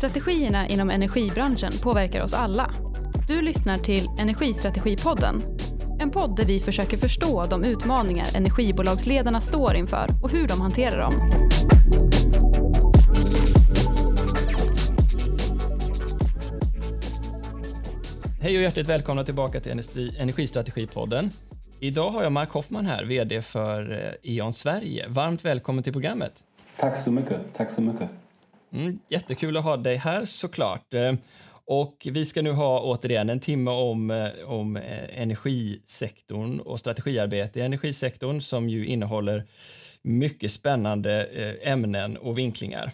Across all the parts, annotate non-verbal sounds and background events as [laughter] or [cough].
Strategierna inom energibranschen påverkar oss alla. Du lyssnar till Energistrategipodden. En podd där vi försöker förstå de utmaningar energibolagsledarna står inför och hur de hanterar dem. Hej och hjärtligt välkomna tillbaka till Energistrategipodden. Idag har jag Mark Hoffman här, VD för eh, E.ON Sverige. Varmt välkommen till programmet. Tack så mycket. Tack så mycket. Mm, jättekul att ha dig här såklart. Eh, och vi ska nu ha återigen en timme om, eh, om eh, energisektorn och strategiarbete i energisektorn som ju innehåller mycket spännande ämnen och vinklingar.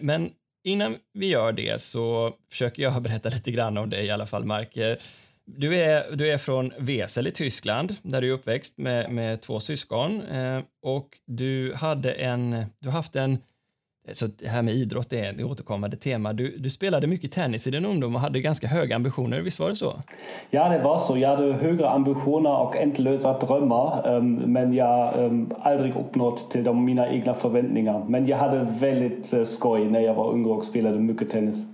Men innan vi gör det så försöker jag [laughs] berätta lite grann om dig i alla fall, Mark. Du är, du är från Wesel i Tyskland, där du är uppväxt med, med två syskon. Eh, och du hade en, du har haft en, så det här med idrott är ett återkommande tema. Du, du spelade mycket tennis i din ungdom och hade ganska höga ambitioner, visst var det så? Ja, det var så. Jag hade högre ambitioner och ändlösa drömmar, um, men jag um, aldrig uppnått till de mina egna förväntningar. Men jag hade väldigt uh, skoj när jag var ung och spelade mycket tennis.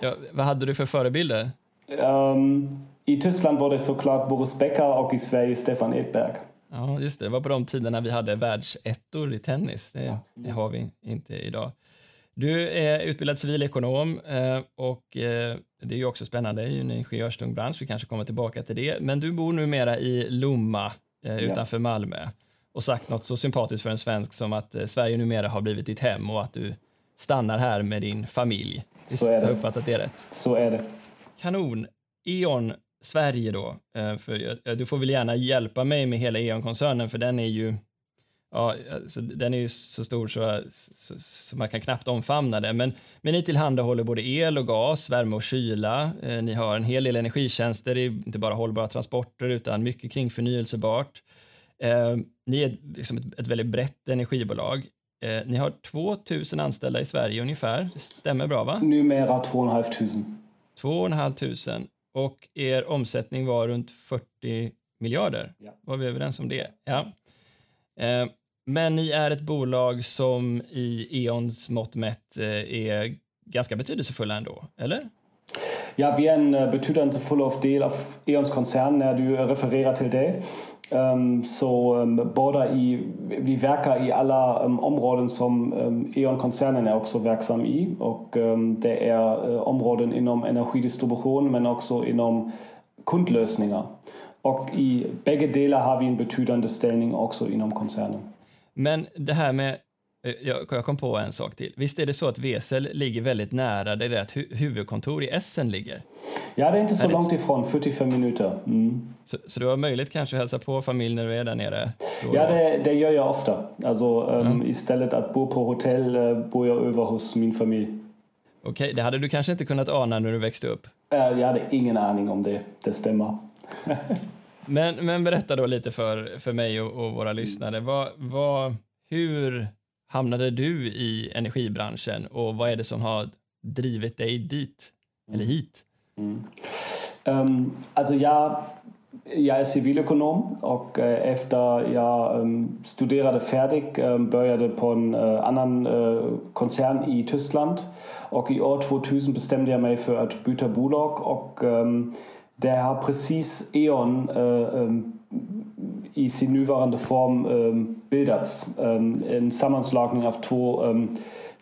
Ja, vad hade du för förebilder? Um, I Tyskland var det såklart Boris Becker och i Sverige Stefan Edberg. Ja, just det. Det var på de tiderna vi hade världsettor i tennis. Det, det har vi inte idag. Du är utbildad civilekonom eh, och eh, det är ju också spännande i en ingenjörstung bransch. Vi kanske kommer tillbaka till det. Men du bor numera i Lomma eh, utanför. Malmö och sagt något så sympatiskt för en svensk som att Sverige numera har blivit ditt hem och att du stannar här med din familj. Så är det. Har jag uppfattat det rätt? Så är det. Kanon. E.ON Sverige då, eh, för du får väl gärna hjälpa mig med hela E.ON-koncernen för den är ju Ja, alltså, den är ju så stor så, så, så, man kan knappt omfamna det. Men, men ni tillhandahåller både el och gas, värme och kyla. Eh, ni har en hel del energitjänster, det är inte bara hållbara transporter utan mycket kring förnyelsebart. Eh, ni är liksom ett, ett väldigt brett energibolag. Eh, ni har 2000 anställda i Sverige ungefär, det stämmer bra va? Numera 2 500. 2 500 och er omsättning var runt 40 miljarder. Ja. Var vi överens om det? Ja. Eh, men ni är ett bolag som i E.ONs mått mätt eh, är ganska betydelsefulla ändå, eller? Ja, vi är en eh, betydelsefull del av E.ONs koncern när du refererar till det. Um, så um, båda i, vi verkar i alla um, ähm, områden som ähm, E.ON-koncernen är också verksam i. Och det är uh, områden inom um energidistribution men också inom um kundlösningar. Och i bägge delar har vi en betydande ställning också inom um koncernen. Men det här med Eh, jag kom på en sak till. Visst är det så att Wesel ligger väldigt nära där ert huvudkontor i Essen ligger? Ja, det är inte så är långt ifrån, 45 minuter. Mm. Så, så, du har möjlighet kanske att hälsa på familj när du är där nere? Ja, det, det, gör jag ofta. Alltså, um, mm. Istället att bo på hotell uh, bor jag över hos min familj. Okej, okay, det hade du kanske inte kunnat ana när du växte upp? Uh, jag hade ingen aning om det, det stämmer. [laughs] men, men berätta då lite för, för mig och, och våra lyssnare. Vad, vad, hur hamnade du i energibranschen och vad är det som har drivit dig dit eller hit? Mm. Um, alltså jag, jag är civilekonom och uh, efter jag um, studerade färdigt um, började på en uh, annan uh, koncern i Tyskland och i år 2000 bestämde jag mig för att byta bolag och um, det har precis E.ON i sin nuvarande form bildats. En sammanslagning av två,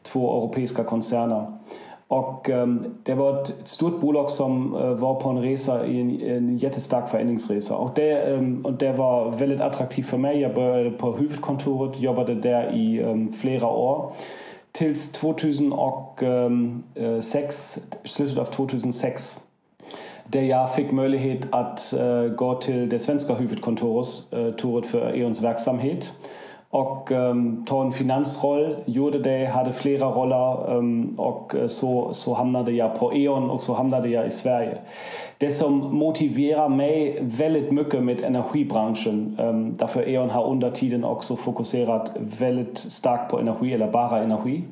två europeiska koncerner. Och det var ett, stort bolag som øh, var på en resa, en, en jättestark förändringsresa. Och det, och det var väldigt attraktivt för mig. Jag började på huvudkontoret, jobbade där i flera år. Tills 2006, slutet av 2006 där jag fick möjlighet att äh, øh, gå till det svenska huvudkontoret äh, øh, för E.ONs verksamhet och øh, ähm, tog en finansroll, gjorde det, hade flera roller ähm, och så, så hamnade jag på E.ON och så hamnade jag i Sverige. Det som motiverar mig väldigt mycket med energibranschen, ähm, därför E.ON har under tiden också fokuserat väldigt starkt på energi eller bara energi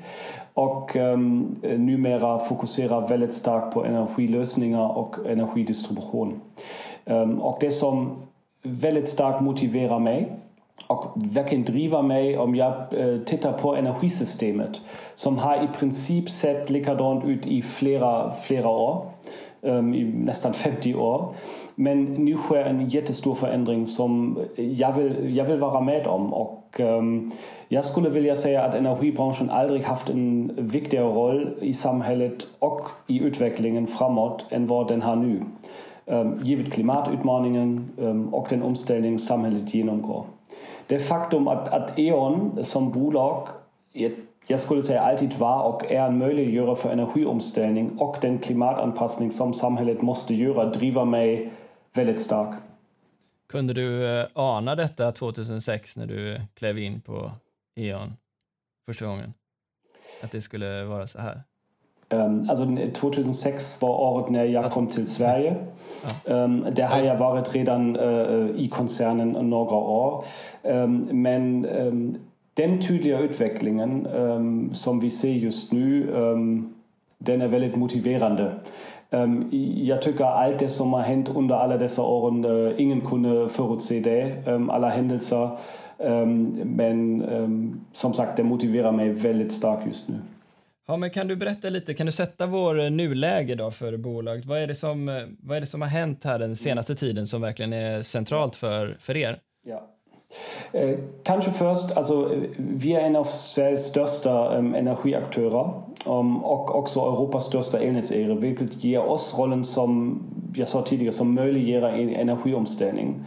och um, numera fokuserar väldigt starkt på energilösningar och energidistribution. Um, och det som väldigt starkt motiverar mig och verkligen driver mig om jag äh, tittar på energisystemet som har i princip sett likadant ut i flera, flera år, ähm, i nästan 50 år. Men nu sker en jättestor förändring som jag vill, jag vill vara med om. Och, ähm, jag skulle vilja säga att energibranschen aldrig haft en viktigare roll i samhället och i utvecklingen framåt än vad den har nu. Ähm, givet klimatutmaningen ähm, och den omställning samhället genomgår. Det faktum att, att E.ON som bolag jag skulle säga alltid var och är en möjliggörare för energiomställning och den klimatanpassning som samhället måste göra driver mig väldigt stark. Kunde du eh, ana detta 2006 när du klev in på E.ON första gången? Att det skulle vara så här? Um, alltså 2006 var året när jag kom till Sverige. Ja. Um, där har jag varit redan uh, i koncernen några år. Um, men den tydliga utvecklingen som vi ser just nu, den är väldigt motiverande. Um, jag tycker allt det som har hänt under alla dessa åren, uh, ingen kunde förutse det, um, alla händelser. Um, men som sagt, det motiverar mig väldigt starkt just nu. Ja, men kan du berätta lite, kan du sätta vår eh, nuläge då för bolaget? Vad är det som, eh, vad är det som har hänt här den senaste tiden som verkligen är centralt för, för er? Ja. Eh, kanske först, alltså, vi är en av Sveriges största um, energiaktörer um, och också Europas största elnätsägare, vilket ger oss rollen som, jag sa tidigare, som möjliggör en energiomställning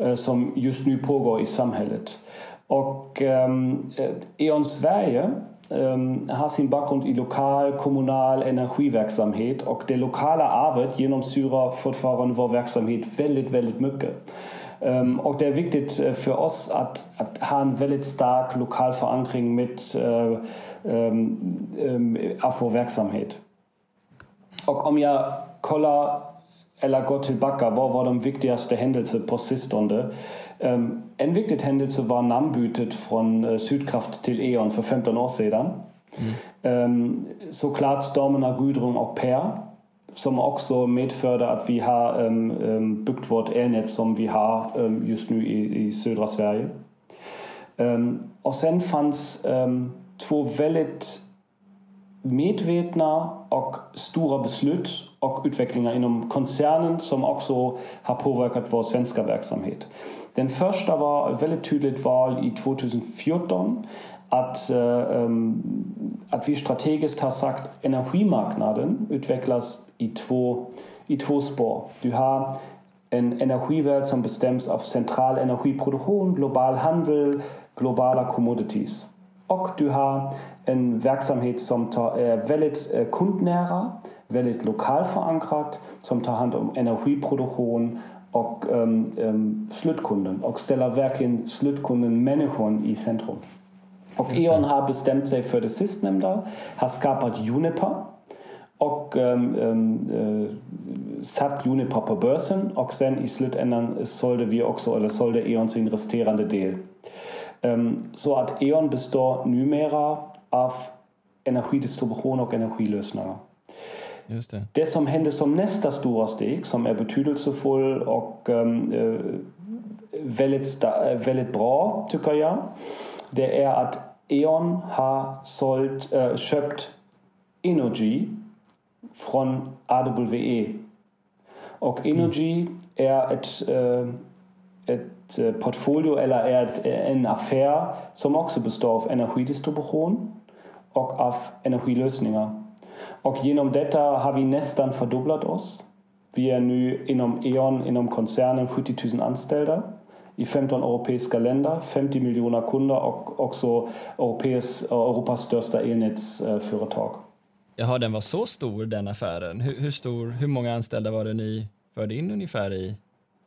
uh, som just nu pågår i samhället. Och um, E.ON Sverige har sin bakgrund i lokal, kommunal energiverksamhet och det lokala arvet genomsyrar fortfarande vår verksamhet väldigt, väldigt mycket. Ähm, auch der Victed äh, für uns hat, hat Hahn Vellet stark lokal verankern mit äh, ähm, ähm, Afro-Wirksamkeit. Auch om ja Koller eller går wo ähm, war var de viktigaste händelser på sistone? Ähm, en viktig händelse var namnbytet von äh, Sydkraft till E.ON för 15 år sedan. Mm. Ähm, så klart stormen av Gudrun Per som också medförde att vi har um, byggt vårt elnät som vi har ähm, just nu i, i södra Sverige. Och sen fanns två väldigt medvetna och stora beslut och utvecklingar inom koncernen som också har påverkat vår svenska verksamhet. Den första var ett väldigt tydligt val i 2014 att, äh, ähm, att vi strategiskt har sagt energimarknaden utvecklas i två, i två spår. Du har en energivärld som bestäms av central energiproduktion, global handel, globala commodities. Och du har en verksamhet som är äh, väldigt äh, kundnära, väldigt lokal förankrat, som tar hand um om energiproduktion och um, um, slutkunden och ställer verkligen slutkunden, människan, i centrum. Och E.ON har bestämt sig för det sistnämnda, har skapat Juniper och um, um, satt Juniper på börsen och sen i slutändan sålde vi också, eller sålde E.ON sin resterande del. Um, så att E.ON består numera av energidistribution och energilösningar. Just det. det som händer som nästa stora steg, som är betydelsefull och um, väldigt, väldigt bra, tycker jag, det är att E.ON har sålt, äh, köpt Energy från AWE. Och Energy mm. är ett, äh, ett portfolio eller är ett, en affär som också består av energidistribution och av energilösningar. Och genom detta har vi nästan fördubblat oss. Vi är nu inom E.ON, inom koncernen 70 000 anställda i 15 europeiska länder, 50 miljoner kunder och också Europas, Europas största elnätsföretag. Jaha, den var så stor den affären. Hur, hur, stor, hur många anställda var det ni förde in ungefär i?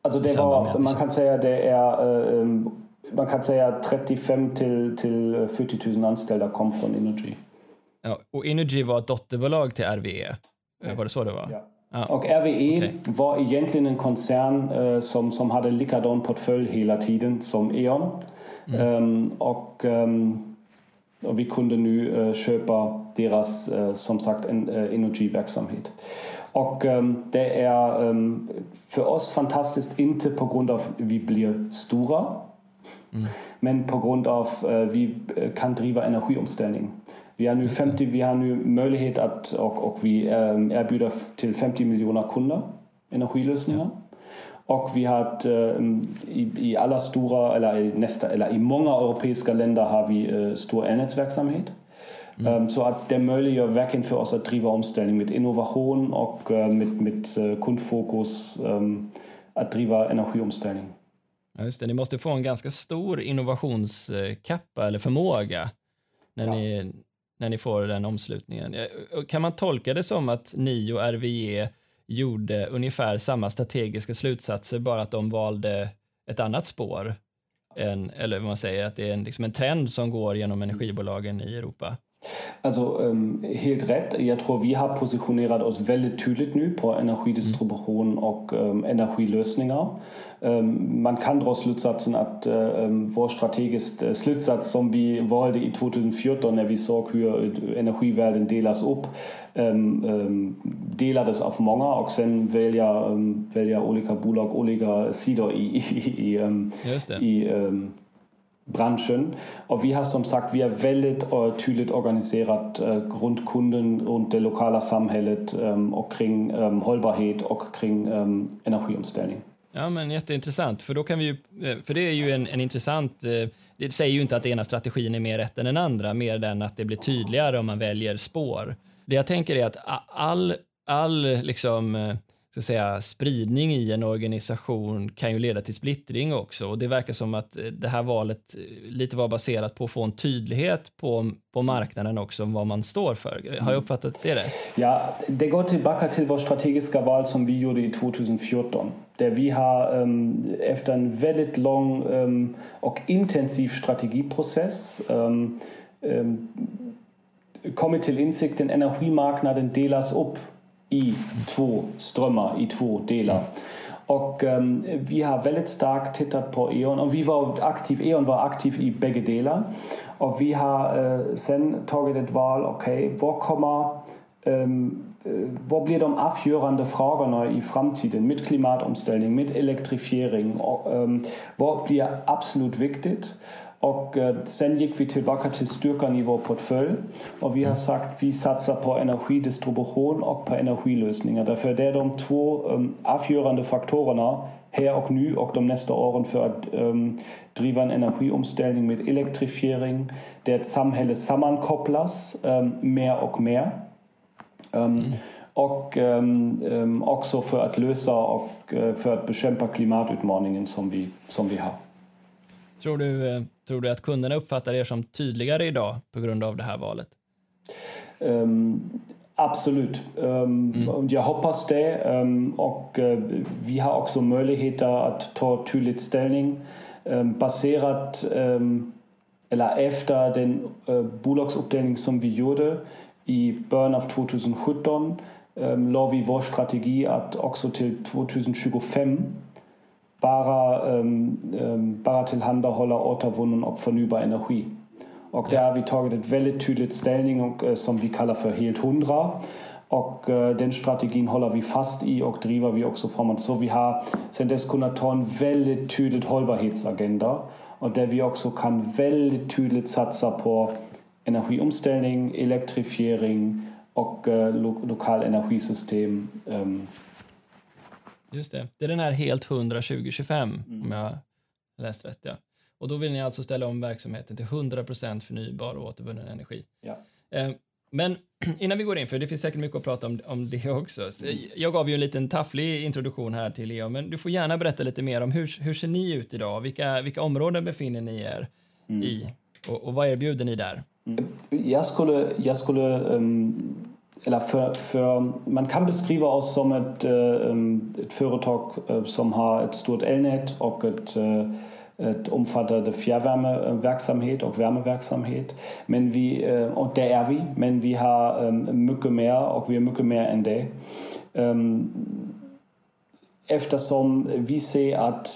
Alltså det var, man kan säga det är uh, man kan säga 35 till, till 40 000 anställda kom från Energy. Ja, och Energy var ett dotterbolag till RWE. Var det så det var? Ja. Ah, och RWE okay. var egentligen en koncern uh, som, som hade likadan portfölj hela tiden som E.ON. Mm. Um, och, um, och, vi kunde nu uh, köpa deras, uh, som sagt, en, energiverksamhet. Och um, det är för oss fantastiskt inte på grund av vi blir stora Mm. Men på grund av uh, vi kan driva energiomställning. Vi har nu, 50, vi har nu möjlighet att, och, och vi um, erbjuder till 50 miljoner kunder energilösningar. Och vi har um, i, i, alla stora, eller i, nästa, eller i många europeiska länder har vi uh, stor elnätsverksamhet. Mm. Um, så att det möjliggör verkligen för oss att driva omställning med innovation och uh, med, med uh, kundfokus att driva energiomställning. Ja, just det. Ni måste få en ganska stor innovationskappa eller förmåga när, ja. ni, när ni får den omslutningen. Eh, kan man tolka det som att ni och RWE gjorde ungefär samma strategiska slutsatser, bara att de valde ett annat spår? En, eller vad man säger, att det är en, liksom en trend som går genom energibolagen i Europa? Also ähm, helt rätt. Jag tror vi har positionerat oss väldigt tydligt nu på energidistribution och ähm, energilösningar. Ähm, man kan dra slutsatsen att ähm, vår strategiska slutsats som vi valde i 2014 när vi såg hur energivärlden delas upp ähm, ähm, delades av många och sen välja, ähm, välja olika bolag olika sidor i, [laughs] i, i, i branschen. Och vi har som sagt vi är väldigt tydligt organiserat äh, äh runt kunden, runt det lokala samhället ähm, och kring ähm, hållbarhet och kring ähm, energiomställning. Ja, men jätteintressant, för då kan vi ju, eh, för det är ju en, en intressant, eh, det säger ju inte att ena strategin är mer rätt än den andra, mer den att det blir tydligare om man väljer spår. Det jag tänker är att all, all liksom eh, ska säga, spridning i en organisation kan ju leda till splittring också och det verkar som att eh, det här valet eh, lite var baserat på att få en tydlighet på, på marknaden också om vad man står för. Har jag uppfattat det rätt? Ja, det går tillbaka till vår strategiska val som vi gjorde i 2014 där vi har um, efter en väldigt lång um, och intensiv strategiprocess um, kommit till insikten energimarknaden delas upp i två strömmar, i två delar. Och um, vi har väldigt starkt tittat på E.ON och vi var aktiv, E.ON var aktiv i bägge delar. Och vi har uh, sen tagit ett val, okej, okay, vad kommer um, vad blir de avgörande frågorna i framtiden med klimatomställning, med elektrifiering? Och, um, vad blir absolut viktigt? Och eh, sen gick vi tillbaka till styrkan i vår portfölj och vi har sagt vi satsar på energidistribution och på energilösningar. Därför det är de två um, avgörande faktorerna här och nu och de nästa åren för att um, driva en energiomställning med elektrifiering, där ett samhälle sammankopplas um, mer och mer. Um, mm. Och också för att lösa och uh, för att bekämpa klimatutmaningen som vi, som vi har. Tror du, eh, tror du att kunderna uppfattar er som tydligare idag på grund av det här valet? Um, absolut. Um, mm. Jag hoppas det. Um, och uh, vi har också möjligheter att ta tydligt ställning baserat eller efter den uh, bolagsuppdelning som vi gjorde i början av 2017 um, la vi vår strategi att också till 2025 bara, um, um, bara tillhandahålla återvunnen och förnybar energi. Och där har vi tagit väldigt tydligt ställning och, uh, som vi kallar för helt hundra. Och uh, den strategin håller vi fast i och driver vi också framåt. Så vi har sen dess kunnat ta en väldigt tydlig hållbarhetsagenda och där vi också kan väldigt tydligt satsa på energiomställning, elektrifiering och uh, lo lokal energisystem. Um, Just det. Det är den här helt 100 2025 mm. om jag läst rätt. Ja. Och då vill ni alltså ställa om verksamheten till 100% förnybar och återvunnen energi. Ja. Eh, men [clears throat] innan vi går in, för det finns säkert mycket att prata om, om det också. Så jag gav ju en liten tafflig introduktion här till Leo, men du får gärna berätta lite mer om hur, hur ser ni ut idag? Vilka, vilka områden befinner ni er mm. i? Och, och vad erbjuder ni där? Mm. Jag skulle, jag skulle um eller för, för, man kan beskriva oss som ett, ett företag som har ett stort elnät och ett, ett omfattande fjärrvärmeverksamhet och värmeverksamhet. Men vi, och det är vi, men vi har mycket mer och vi är mycket mer än det. Eftersom vi ser att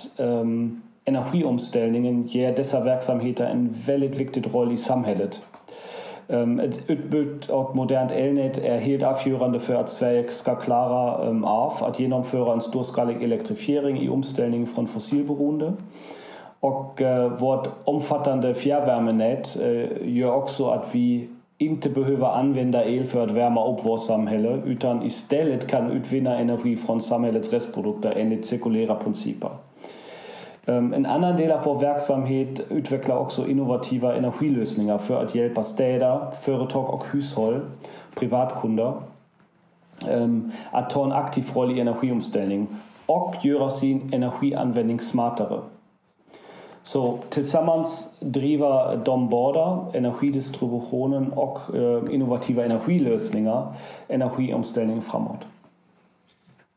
energiomställningen ger dessa verksamheter en väldigt viktig roll i samhället. Ähm, et elnet er hielt afjörende für Zwerg ska klarer ähm, af, at jenom förer ans durskalig elektrifiering i umstellning von fossilberuhende. Och äh, vårt omfattande fjärrvärmenät äh, gör också att vi inte behöver använda el för att värma upp vårt samhälle kann istället kan utvinna energi från samhällets restprodukter enligt. En annan del av vår verksamhet utvecklar också innovativa energilösningar för att hjälpa städer, företag och hushåll, privatkunder, att ta en aktiv roll i energiomställning och göra sin energianvändning smartare. Så tillsammans driver de båda, energidistributionen och äh, innovativa energilösningar, energiomställningen framåt.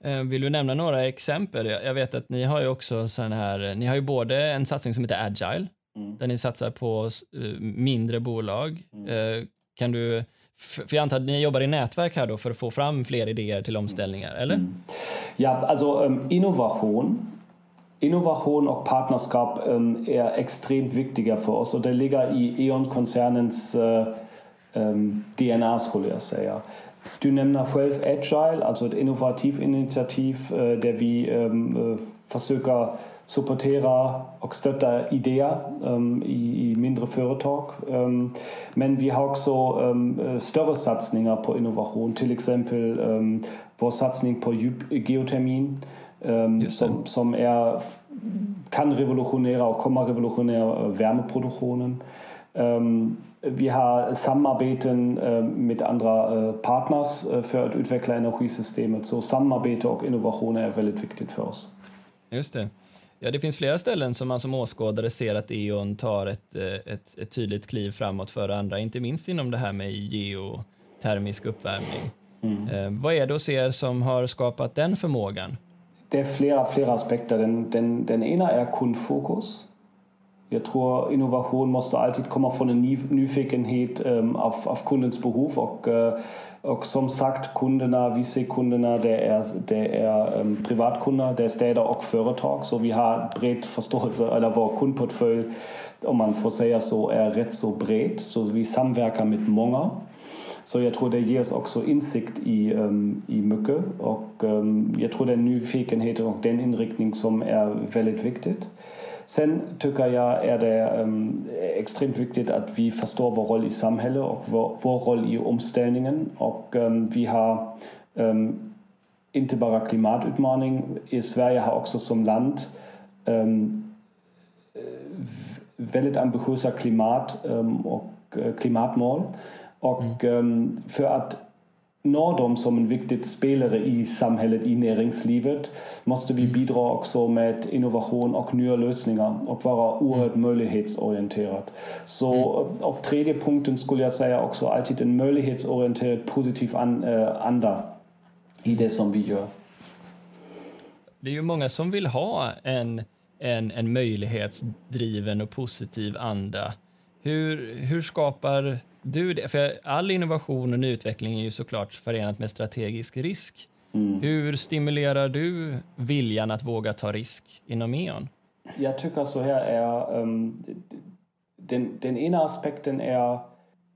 Eh, vill du nämna några exempel? Jag vet att ni har ju också sån här, ni har ju både en satsning som heter Agile, mm. där ni satsar på eh, mindre bolag. Mm. Eh, kan du, för jag antar att ni jobbar i nätverk här då för att få fram fler idéer till omställningar, eller? Mm. Ja, alltså um, innovation Innovation och partnerskap um, är extremt viktiga för oss och det ligger i E.ON-koncernens um, DNA skulle jag säga. Du nämner själv Agile, alltså ett innovativ äh, där vi ähm, äh, försöker supportera och stötta idéer ähm, i, i, mindre företag. Ähm, men vi har också äh, större satsningar på innovation, till exempel ähm, vår satsning på geotermin ähm, som, som är, kan revolutionera och kommer revolutionera värmeproduktionen. Ähm, vi har samarbeten äh, mit andra äh, partners äh, för att utveckla energisystemet. Så samarbete och innovation är väldigt viktigt för oss. Just det. Ja, det finns flera ställen som man som åskådare ser att E.ON tar ett, ett, ett tydligt kliv framåt för andra, inte minst inom det här med geotermisk uppvärmning. Mm. Vad är det hos er som har skapat den förmågan? Det är flera, flera aspekter. Den, den, den ena är kundfokus. Jag tror innovation måste alltid komma från en nyfikenhet um, auf, auf kundens behov och, uh, som sagt kunderna, vi ser kunderna, det är, det är um, privatkunder, det är städer och företag. Så vi har bred förståelse, eller vår kundportfölj, om man får säga så, är rätt så bred. Så vi samverkar med många. Så jag tror det ger oss också insikt i, um, i mycket och um, jag tror det är nyfikenhet den inriktning som är väldigt viktigt. Sen tycker jag är det um, extremt viktigt att vi förstår vår roll i samhället och vår, vår roll i omställningen. Och um, vi har um, inte bara klimatutmaning, i Sverige har också som land väldigt ambitiösa klimat och eh, klimatmål. Och mm. för att dem som en viktig spelare i samhället, i näringslivet, måste vi mm. bidra också med innovation och nya lösningar och vara oerhört mm. möjlighetsorienterat. Så, mm. och tredje punkten skulle jag säga också alltid en möjlighetsorienterad positiv an, äh, anda i det som vi gör. Det är ju många som vill ha en, en, en möjlighetsdriven och positiv anda. Hur, hur skapar du? För all innovation och utveckling är ju såklart förenat med strategisk risk. Mm. Hur stimulerar du viljan att våga ta risk inom E.ON? Jag tycker så här är um, den, den ena aspekten är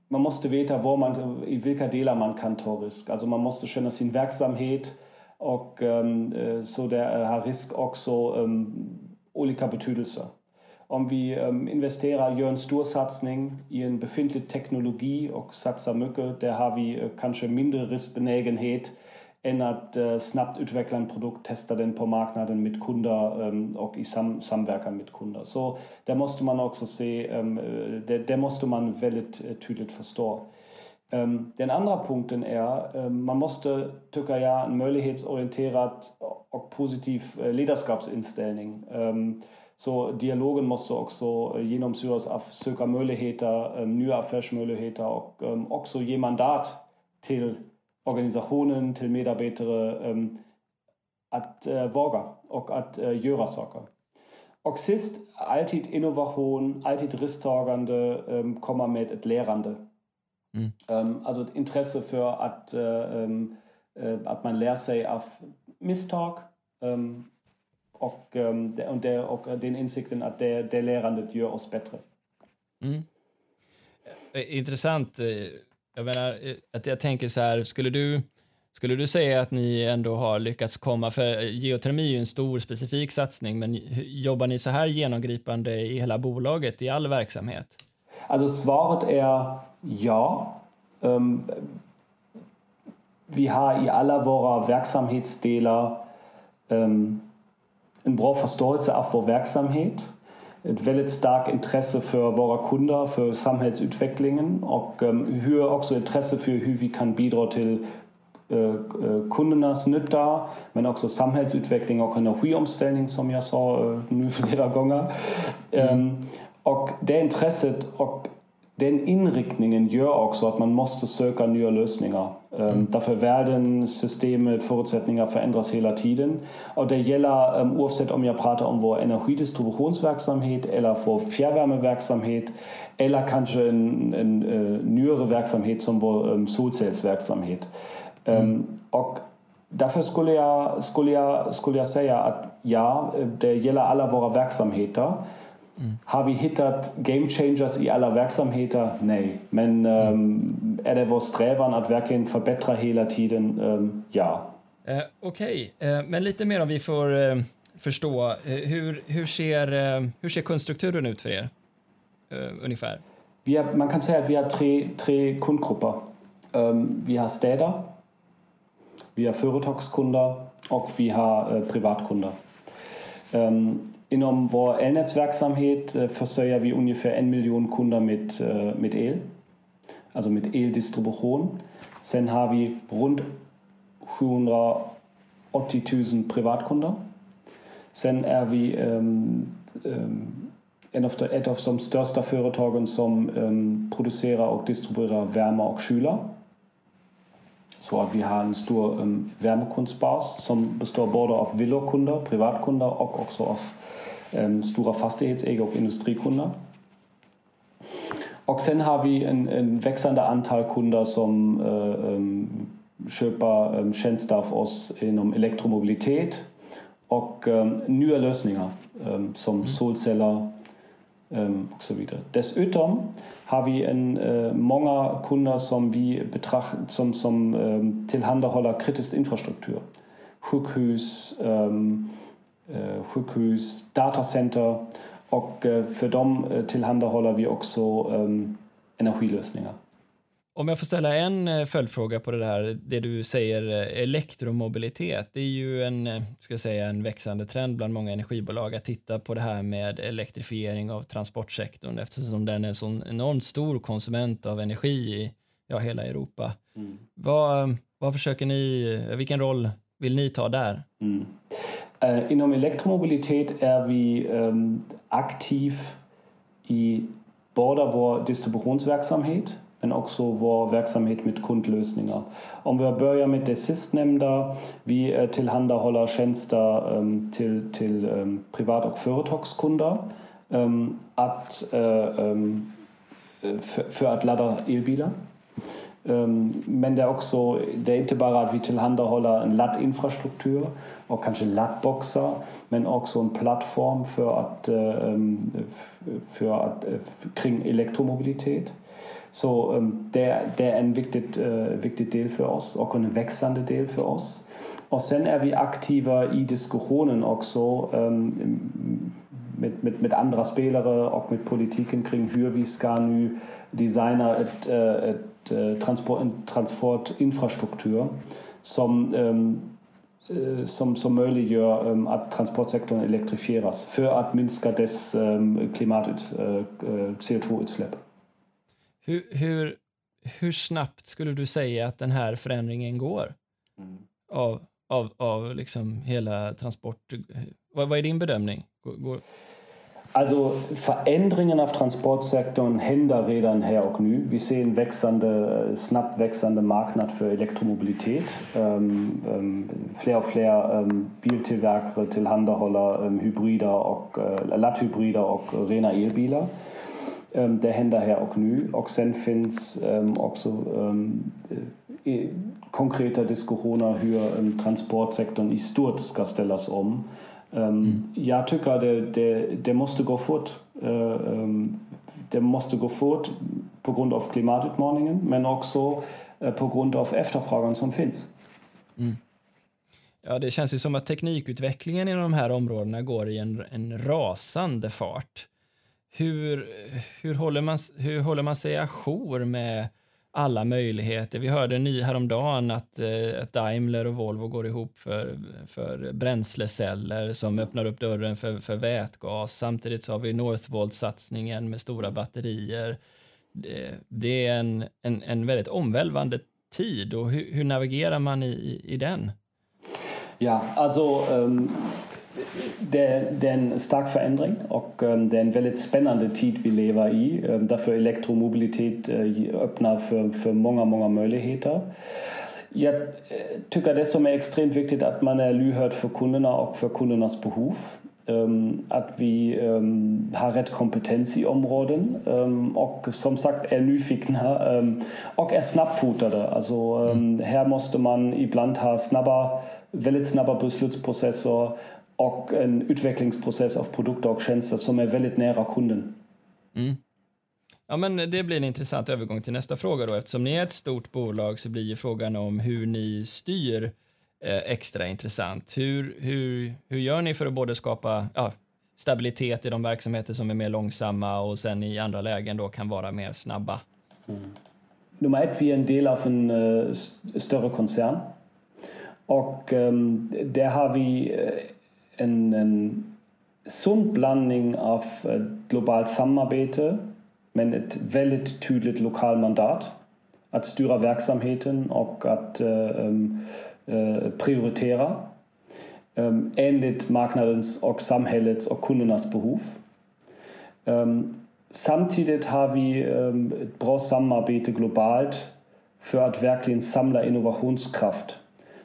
man måste veta var man, i vilka delar man kan ta risk. Alltså man måste känna sin verksamhet och um, så där har risk också um, olika betydelser om vi um, ähm, investerer Jørn Stursatsning i en befintlig teknologi og satser mye, der har vi uh, äh, kanskje mindre riskbenägenhet enn at uh, äh, snabbt utvikle en produkt, teste den på markedet med kunder um, og i sam samverkan med kunder. Så der måste man også se, um, der, der måste man veldig tydelig forstå. Ähm, den Punkt, Punkten eher, äh, man musste Tücker ja ein möglichkeitsorientierat, auch positiv äh, Leaderskapsinstelling. Ähm, så dialogen måste också genomsyras av söka möjligheter, nya affärsmöjligheter och också ge mandat till organisationen, till medarbetare att våga och att göra saker. Och sist, alltid innovation, alltid risktagande, komma med ett lärande. Mm. Um, alltså ett intresse för att, att man lär sig av misstag och, um, och, det, och den insikten att det, det lärandet gör oss bättre. Mm. Eh, intressant. Eh, jag menar, eh, att jag tänker så här, skulle du Skulle du säga att ni ändå har lyckats komma, för geotermi är ju en stor specifik satsning, men jobbar ni så här genomgripande i hela bolaget, i all verksamhet? Alltså svaret är ja. Um, vi har i alla våra verksamhetsdelar um, en bra förståelse av vår verksamhet. Ett väldigt starkt intresse för våra kunder, för samhällsutvecklingen och um, hur också intresse för hur vi kan bidra till uh, kundernas nytta men också samhällsutveckling och energiomställning som jag sa uh, nu flera gånger. Mm. Um, och det intresset och den inriktningen gör också att man måste söka nya lösningar. Mm. Därför werden systemet, förutsättningar förändras hela tiden. Och det gäller um, oavsett om jag pratar om vår energidistributionsverksamhet eller vår fjärrvärmeverksamhet eller kanske en, en uh, nyare verksamhet som vår um, solcellsverksamhet. Mm. och därför skulle jag, skulle, jag, skulle jag säga att ja, det gäller alla våra verksamheter. Mm. Har vi hittat game changers i alla verksamheter? Nej. Men um, är det vår strävan att verkligen förbättra hela tiden? Um, ja. Eh, Okej, okay. eh, men lite mer om vi får eh, förstå. Eh, hur, hur, ser, eh, hur ser kundstrukturen ut för er? Eh, ungefär. Vi har, man kan säga att vi har tre, tre kundgrupper. Um, vi har städer, vi har företagskunder och vi har privatkunder. Um, enorm war Elnetzwerksamhet äh, versøger vi ungefähr 1 Million Kunden mit, äh, mit El, also mit El-Distribution. Sen har vi rund 780.000 Privatkunden. Sen er vi ähm, ähm, en av, et av som största företagen som ähm, producerar och distribuerar värme och kyla. Så vi har en stor um, värmekundsbas som består både av villakunder, privatkunder och också av ähm, stora fastighetsägare och industrikunder. Och sen har vi en, en växande antal kunder som äh, ähm, köper ähm, tjänster av oss inom elektromobilitet och ähm, nya lösningar ähm, som mm. solceller ähm, så vidare. Dessutom har vi en, äh, många kunder som vi betraktar som, som ähm, tillhandahåller kritisk infrastruktur. Sjukhus, ähm, Eh, sjukhus, datacenter och eh, för dem eh, tillhandahåller vi också energilösningar. Om jag får ställa en följdfråga på det där, det du säger elektromobilitet. Det är ju en, ska jag säga, en växande trend bland många energibolag att titta på det här med elektrifiering av transportsektorn eftersom den är en sån enormt stor konsument av energi i ja, hela Europa. Mm. Vad, vad försöker ni, vilken roll vill ni ta där? Mm. Äh, inom elektromobilitet är vi ähm, aktiv i både vår distributionsverksamhet men också vår verksamhet med kundlösningar. Om vi börjar med det sistnämnda, vi äh, tillhandahåller tjänster ähm, till, till ähm, privat och företagskunder ähm, att, äh, ähm, för, för att ladda. Ähm, men det är också, det är inte bara att vi tillhandahåller en laddinfrastruktur och kanske laddboxar men också en plattform för att, för att, äh, kring elektromobilitet. Så um, det, det är en viktig, uh, viktig del för oss och en växande del för oss. Och sen är vi aktiva i diskussionen också um, med, mit, mit andra spelare och med politiken kring hur vi ska nu designa ett, uh, ett uh, transport, transportinfrastruktur som, um, som, som möjliggör um, att transportsektorn elektrifieras för att minska dess um, klimat, uh, CO2-utsläpp. Hur, hur, hur snabbt skulle du säga att den här förändringen går? Mm. Av, av, av liksom hela transport... Vad, vad är din bedömning? Går, går... Also Veränderungen auf Transportsektorn händer redan här och nu. Vi ser en växande, snabbt växande marknad för elektromobilitet. Um, um, fler och fler um, biltillverkare tillhandahåller um, hybrider och uh, laddhybrider och rena elbilar. Det händer här och nu. Och sen finns um, också um, konkreta diskussioner hur um, transportsektorn i stort ska ställas om. Ähm, mm. Jag tycker det, det, det måste gå fort. Äh, ähm, det måste gå fort på grund av klimatutmaningen men också äh, på grund av efterfrågan som finns. Mm. Ja, det känns ju som att teknikutvecklingen inom de här områdena går i en, en rasande fart. Hur, hur, håller man, hur håller man sig ajour med alla möjligheter? Vi hörde ny häromdagen att, eh, att Daimler och Volvo går ihop för, för bränsleceller som öppnar upp dörren för, för vätgas. Samtidigt så har vi Northvolt-satsningen med stora batterier. Det, det är en, en, en väldigt omvälvande tid och hur, hur navigerar man i, i den? Ja, alltså um, det, det, är en stark förändring och um, det är en väldigt spännande tid vi lever i. Um, därför elektromobilitet uh, öppnar för, för många, många möjligheter. Jag tycker det som är extremt viktigt att man är lyhörd för kunderna och för kundernas behov. Um, att vi har rätt kompetens i områden och som sagt är nyfikna och är snabbfotade. Alltså. Här måste man ibland ha snabba väldigt snabba beslutsprocesser och en utvecklingsprocess av produkter och tjänster som är väldigt nära kunden. Mm. Ja, men det blir en intressant övergång till nästa fråga då. Eftersom ni är ett stort bolag så blir ju frågan om hur ni styr eh, extra intressant. Hur, hur, hur gör ni för att både skapa ja, stabilitet i de verksamheter som är mer långsamma och sen i andra lägen då kan vara mer snabba? Mm. Nummer ett, vi är en del av en uh, större koncern och um, där har vi en, en sund blandning av globalt samarbete men ett väldigt tydligt lokalmandat att styra verksamheten och att um, uh, prioritera enligt marknadens och samhällets och kundernas behov. Um, samtidigt har vi ett bra samarbete globalt för att verkligen samla innovationskraft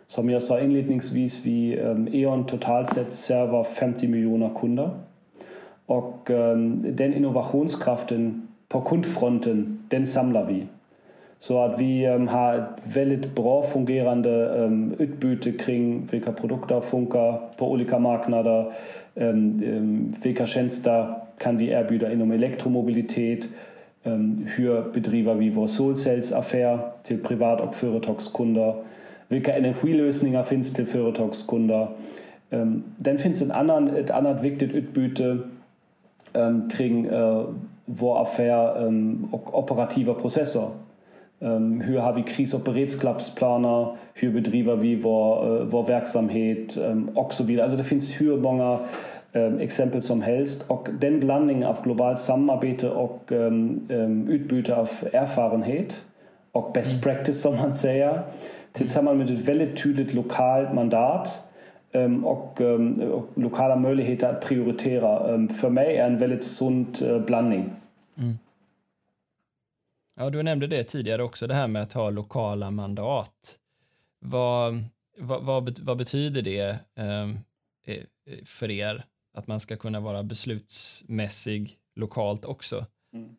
som jag sa inledningsvis, vi ähm, E.ON totalt sett server 50 miljoner kunder. Och ähm, den innovationskraften på kundfronten, den samlar vi. Så att vi ähm, har ett väldigt bra fungerande ähm, utbyte kring vilka produkter funkar på olika ähm, ähm, vilka tjänster kan vi erbjuda inom elektromobilitet, ähm, hur bedriver vi vår solcellsaffär till privat och företagskunder welche Energielösninger findest du für ihre Kunden. Ähm, dann findest du einen anderen, et anderen Weg, den Ütbüte ähm, kriegen, äh, wo affair ähm, operativer Prozessor. Ähm, hier habe ich Kris Operetsklappsplaner, hier Betrieber wie wo, äh, wo Werksamkeit, ähm, auch so wieder. Also da findest du hier Bonger ähm, Exempel zum Helst, auch den Blanding auf global Zusammenarbeiten, auch ähm, ähm, Ütbüte auf Erfahrenheit, auch Best mhm. Practice, soll man sagen tillsammans med ett väldigt tydligt lokalt mandat ähm, och, ähm, och lokala möjligheter att prioritera. Ähm, för mig är en väldigt sund äh, blandning. Mm. Ja, du nämnde det tidigare också, det här med att ha lokala mandat. Vad, vad, vad, vad betyder det eh, för er? Att man ska kunna vara beslutsmässig lokalt också? Mm.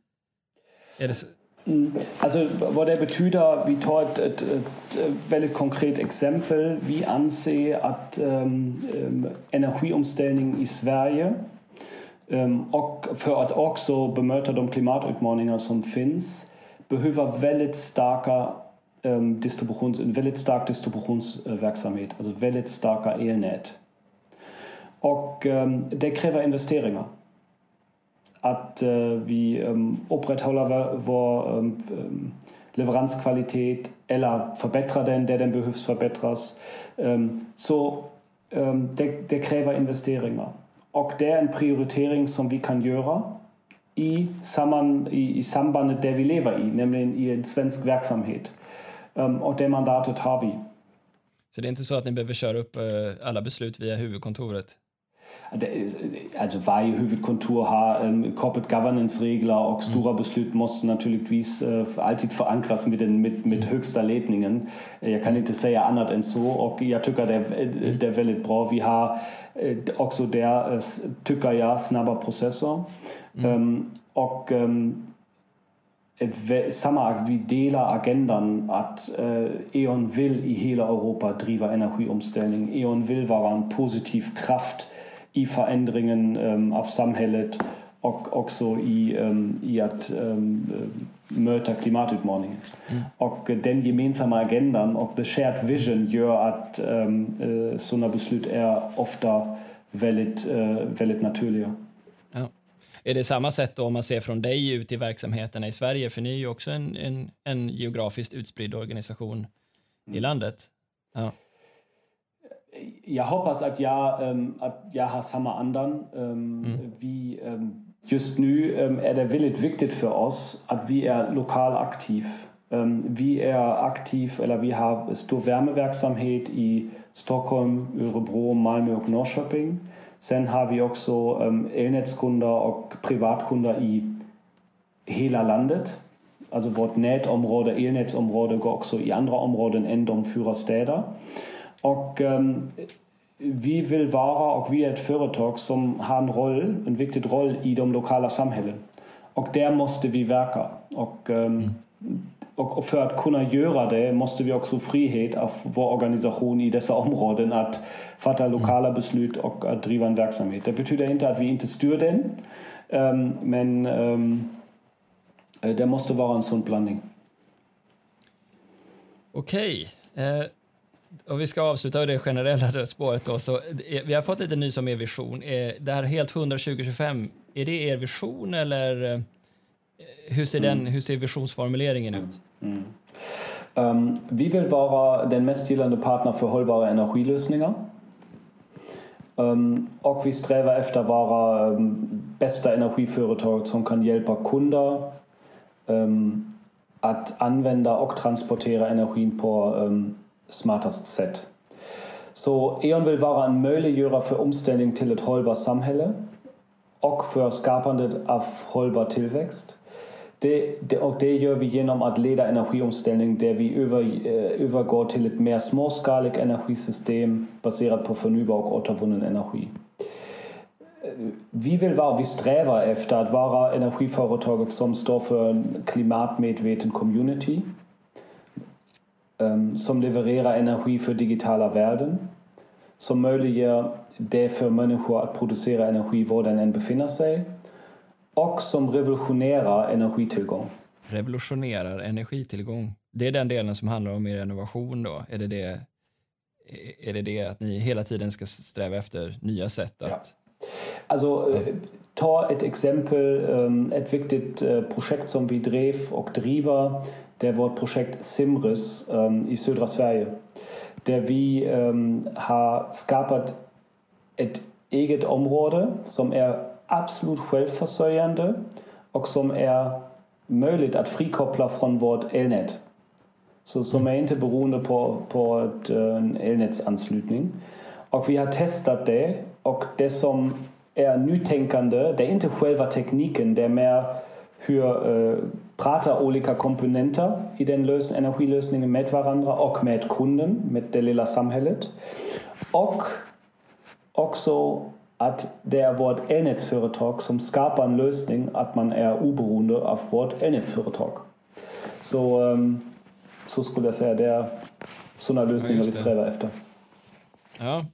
Är det så? Alltså vad det betyder, vi tar ett, ett, ett väldigt konkret exempel. Vi anser att um, energiomställning i Sverige um, och för att också bemöta de klimatutmaningar som finns behöver väldigt starka um, distributions, väldigt stark distributionsverksamhet, alltså väldigt starka elnät. Och det kräver investeringar att äh, vi ähm, upprätthåller vår ähm, ähm leveranskvalitet eller förbättrar den där den behövs förbättras. Ähm, så ähm, det, det kräver investeringar. Och det är en prioritering som vi kan göra i, samman, i, i sambandet där vi lever i, nämligen i en svensk verksamhet. Ähm, och det mandatet har vi. Så det är inte så att ni behöver köra upp äh, alla beslut via huvudkontoret? Äh, äh, also WAI, Hüvet Kontur, H, ähm, Corporate Governance Regler, Oxtura mhm. beslüt musst natürlich wie es äh, alltid verankert mit, den, mit, mit mhm. höchster Letningen. Äh, ja kann ich das sehr anders und so, auch ja tücker der, äh, mhm. der Wellet braucht wie H, äh, auch so der äh, tücker ja snabber Prozessor. Mhm. Ähm, auch ähm, Sammer wie Dela Agendern hat äh, Eon will i hele Europa driver Energie umstellen. Eon will waren positiv Kraft i förändringen ähm, av samhället och också i, i att möta klimatutmaningen. Mm. Och den gemensamma agendan och the shared vision gör att um, sådana beslut är ofta väldigt, uh, väldigt naturliga. Ja. Är det samma sätt då om man ser från dig ut i verksamheterna i Sverige? För ni är ju också en, en, en geografiskt utspridd organisation mm. i landet. Ja. Jag hoppas att jag, um, att jag har samma andan. Um, mm. Vi um, Just nu ähm, är det väldigt viktigt för oss att vi är lokal aktiv. Ähm, vi är aktiv, eller vi har stor värmeverksamhet i Stockholm, Örebro, Malmö och Norrköping. Sen har vi också ähm, elnätskunder och privatkunder i hela landet. Alltså vårt nätområde, elnätsområde går också i andra områden än de fyra städer. Och ähm, vi vill vara och vi är ett företag som har en roll, en viktig roll i de lokala samhällen. Och där måste vi verka. Och, um, och för att kunna göra det måste vi också frihet av vår organisation i dessa områden att fatta lokala beslut och att driva en verksamhet. Det betyder inte att vi inte styr den, um, men um, det måste vara en sån blandning. Okej. Okay. Och vi ska avsluta det generella spåret då, så vi har fått lite ny som er vision. Det här helt 100 2025, är det er vision eller eh, hur ser, den, mm. hur ser visionsformuleringen ut? Mm. Um, vi vill vara den mest gillande partner för hållbara energilösningar. Um, och vi strävar efter att vara um, bästa energiföretag som kan hjälpa kunder att använda och transportera energin på smartast sätt. Så E.ON vill vara en möjliggörare för omställning till ett hållbart samhälle och för skapandet av hållbar tillväxt. Det, det, och det gör vi genom att leda energiomställning där vi över, eh, övergår till ett mer småskaligt energisystem baserat på förnybar och återvunnen energi. Vi vill vara, vi strävar efter att vara energiföretaget som står för en klimatmedveten community som levererar energi för digitala världen, som möjliggör det för människor att producera energi var den än befinner sig och som revolutionerar energitillgång. Revolutionerar energitillgång. Det är den delen som handlar om er innovation då? Är det det, är det, det att ni hela tiden ska sträva efter nya sätt att... Ja. Alltså, ja. ta ett exempel, ähm, ett viktigt äh, projekt som vi drev och driver det var ett projekt Simris um, i södra Sverige där vi um, har skapat ett eget område som är absolut självförsörjande och som är möjligt att frikoppla från vårt elnät. Så, som är inte beroende på, på en elnätsanslutning. Och vi har testat det och det som är nytänkande, det är inte själva tekniken, det är mer hur pratar olika komponenter i den lös energilösningen med varandra och med kunden, med det lilla samhället. Och också att det är vårt elnätsföretag som skapar en lösning att man är oberoende av vårt elnätsföretag. Så, så skulle jag säga, det är sådana lösningar vi strävar efter. Ja,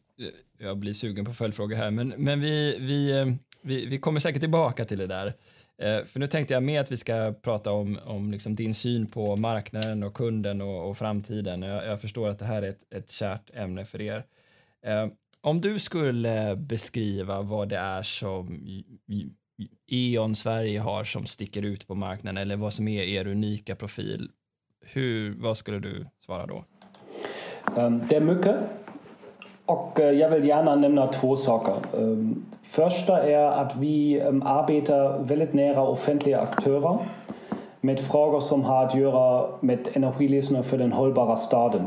jag blir sugen på följdfrågor här, men, men vi, vi, eh, vi, vi kommer säkert tillbaka till det där. Eh, för nu tänkte jag med att vi ska prata om, om liksom din syn på marknaden och kunden och, och framtiden. Jag, jag, förstår att det här är ett, ett kärt ämne för er. Eh, om du skulle beskriva vad det är som E.ON Sverige har som sticker ut på marknaden eller vad som är er unika profil, hur, vad skulle du svara då? Ehm, det är mycket. Och jag vill gärna nämna två saker. Um, första är att vi um, arbetar väldigt nära offentliga aktörer med frågor som har att göra med energilösningar för den hållbara staden.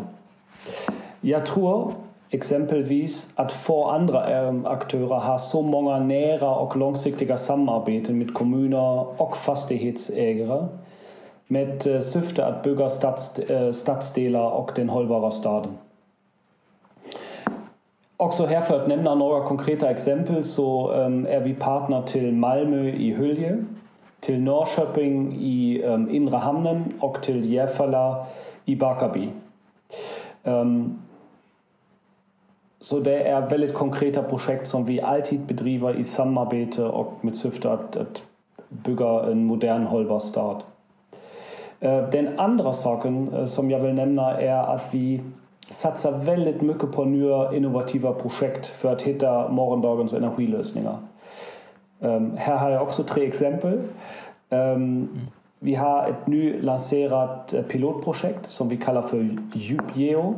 Jag tror exempelvis att få andra um, aktörer har så många nära och långsiktiga samarbeten med kommuner och fastighetsägare med uh, syfte att bygga stads, uh, stadsdelar och den hållbara staden. Också här för att nämna några konkreta exempel så um, är vi partner till Malmö i Hylje, till Norrköping i um, Inre Hamnen och till Järfälla i Barkarby. Um, så det är väldigt konkreta projekt som vi alltid bedriver i samarbete och med syfte att, att bygga en modern hållbar stad. Eh, den andra saken eh, som jag vill nämna är att vi Satzavellet Mückeponür innovativer Projekt für Täter Morgendagens in der Huilösninger. Ähm, Herr Hai auch so drei Exempel. Ähm, Wir haben et nu lancerat äh, Pilotprojekt, som vi kallar för Djupgeo,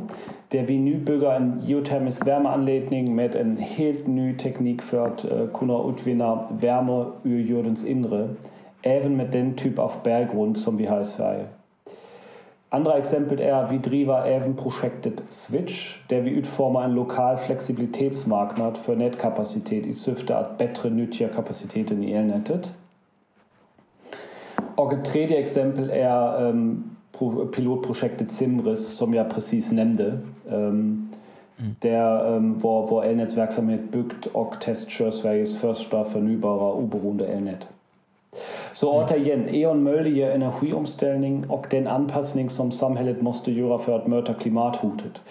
der wie nu bygger en geotermisk värmeanläggning med en helt ny teknik för att äh, kunna utvinna värme ur jordens inre, även med den typ auf berggrund som vi har. Andra exempel är att vi driver även projektet Switch där vi utformar en lokal flexibilitetsmarknad för nätkapacitet i syfte att bättre nyttja kapaciteten i elnätet. Och ett tredje exempel är um, pilotprojektet Simris som jag precis nämnde. Um, mm. Där um, vår, vår elnätsverksamhet byggt och testkör Sveriges första förnybara oberoende elnät. Så återigen, en möjlig energiomställning och den anpassning som samhället måste göra för att möta klimathotet.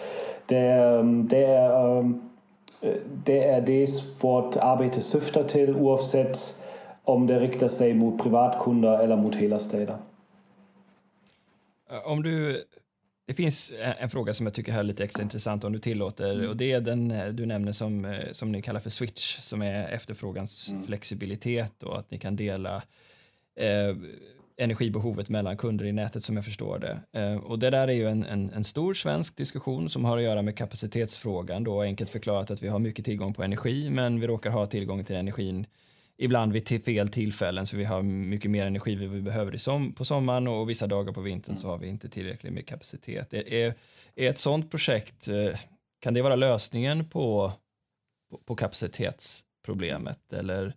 Det, det, är, det är det vårt arbete syftar till oavsett om det riktar sig mot privatkunder eller mot hela städer. Om du, det finns en fråga som jag tycker är lite extra intressant om du tillåter mm. och det är den du nämner som, som ni kallar för switch som är efterfrågans mm. flexibilitet och att ni kan dela eh, energibehovet mellan kunder i nätet som jag förstår det. Eh, och det där är ju en, en, en, stor svensk diskussion som har att göra med kapacitetsfrågan då enkelt förklarat att vi har mycket tillgång på energi men vi råkar ha tillgång till energin ibland vid fel tillfällen så vi har mycket mer energi vi behöver som, på sommaren och vissa dagar på vintern så har vi inte tillräckligt med kapacitet. Är, är, är ett sådant projekt, eh, kan det vara lösningen på, på, på kapacitetsproblemet eller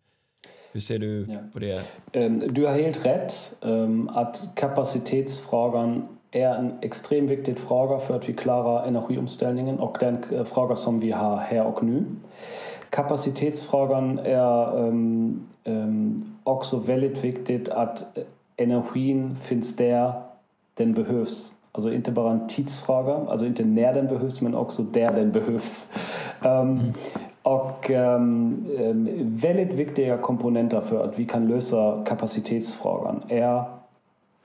Hur ser du ja. på det? Ähm, du har helt rett ähm, at kapasitetsfrågan er en ekstremt viktig fråga for at vi klarer energiomstillingen, og den äh, fråga som vi har her og nå. Kapasitätsfragen er ähm, ähm, auch so valid wichtig, dass Energien findest der den behövst. Also in der Barantidsfrage, also in den näher den behövst, man auch so der den behövst. Ähm, Och um, väldigt viktiga komponenter för att vi kan lösa kapacitetsfrågan är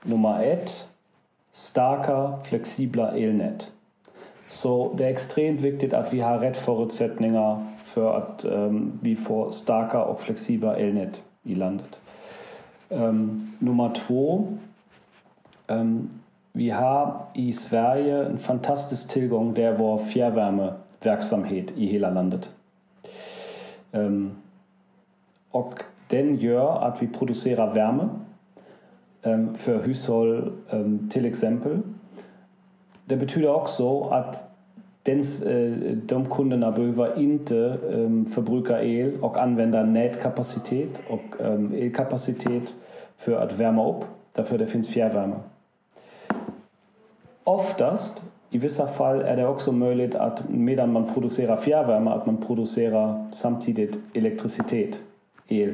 nummer ett, starka, flexibla elnät. Så det är extremt viktigt att vi har rätt förutsättningar för att um, vi får starka och i landet. Um, nummer två, vi har i Sverige en fantastisk tillgång där vår fjärrvärmeverksamhet i hela landet. Och den gör att vi producerar värme um, för hushåll um, till exempel. Det betyder också att den, uh, de kunderna inte förbruka el och använda nätkapacitet och elkapacitet för att värma upp, därför det finns fjärrvärme. Oftast i vissa fall är det också möjligt att medan man producerar fjärrvärme att man producerar samtidigt elektricitet, el.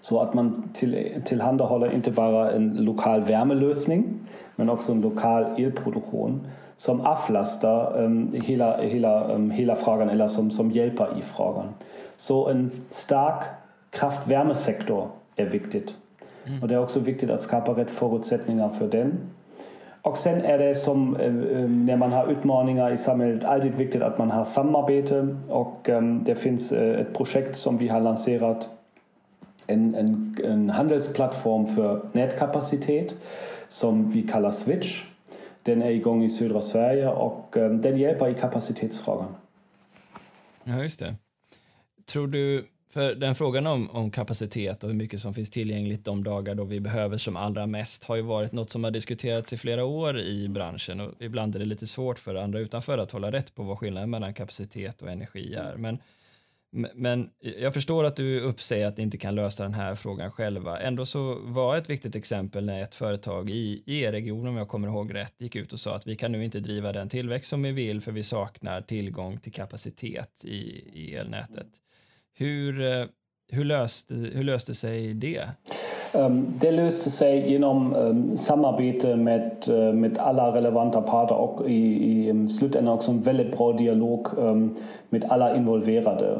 Så att man till, tillhandahåller inte bara en lokal värmelösning men också en lokal elproduktion som avlastar um, hela, hela, um, hela frågan eller som, som hjälper i frågan. Så en stark kraftvärmesektor är viktigt. Mm. Och det är också viktigt att skapa rätt förutsättningar för den. Och sen är det som eh, eh, när man har utmaningar i samhället alltid viktigt att man har samarbete och ehm, det finns eh, ett projekt som vi har lanserat en, en, en handelsplattform för nätkapacitet som vi kallar Switch. Den är igång i södra Sverige och ehm, den hjälper i kapacitetsfrågan. Ja, just det. Tror du för den frågan om, om kapacitet och hur mycket som finns tillgängligt de dagar då vi behöver som allra mest har ju varit något som har diskuterats i flera år i branschen och ibland är det lite svårt för andra utanför att hålla rätt på vad skillnaden mellan kapacitet och energi är. Men, men jag förstår att du uppsäger att ni inte kan lösa den här frågan själva. Ändå så var ett viktigt exempel när ett företag i E-regionen, om jag kommer ihåg rätt, gick ut och sa att vi kan nu inte driva den tillväxt som vi vill för vi saknar tillgång till kapacitet i, i elnätet. Hur, eh, hur, löste, hur löste sig det? Um, det löste sig genom um, samarbete med, uh, med alla relevanta parter och i, i ehm, slutändan också en väldigt bra dialog um, med alla involverade.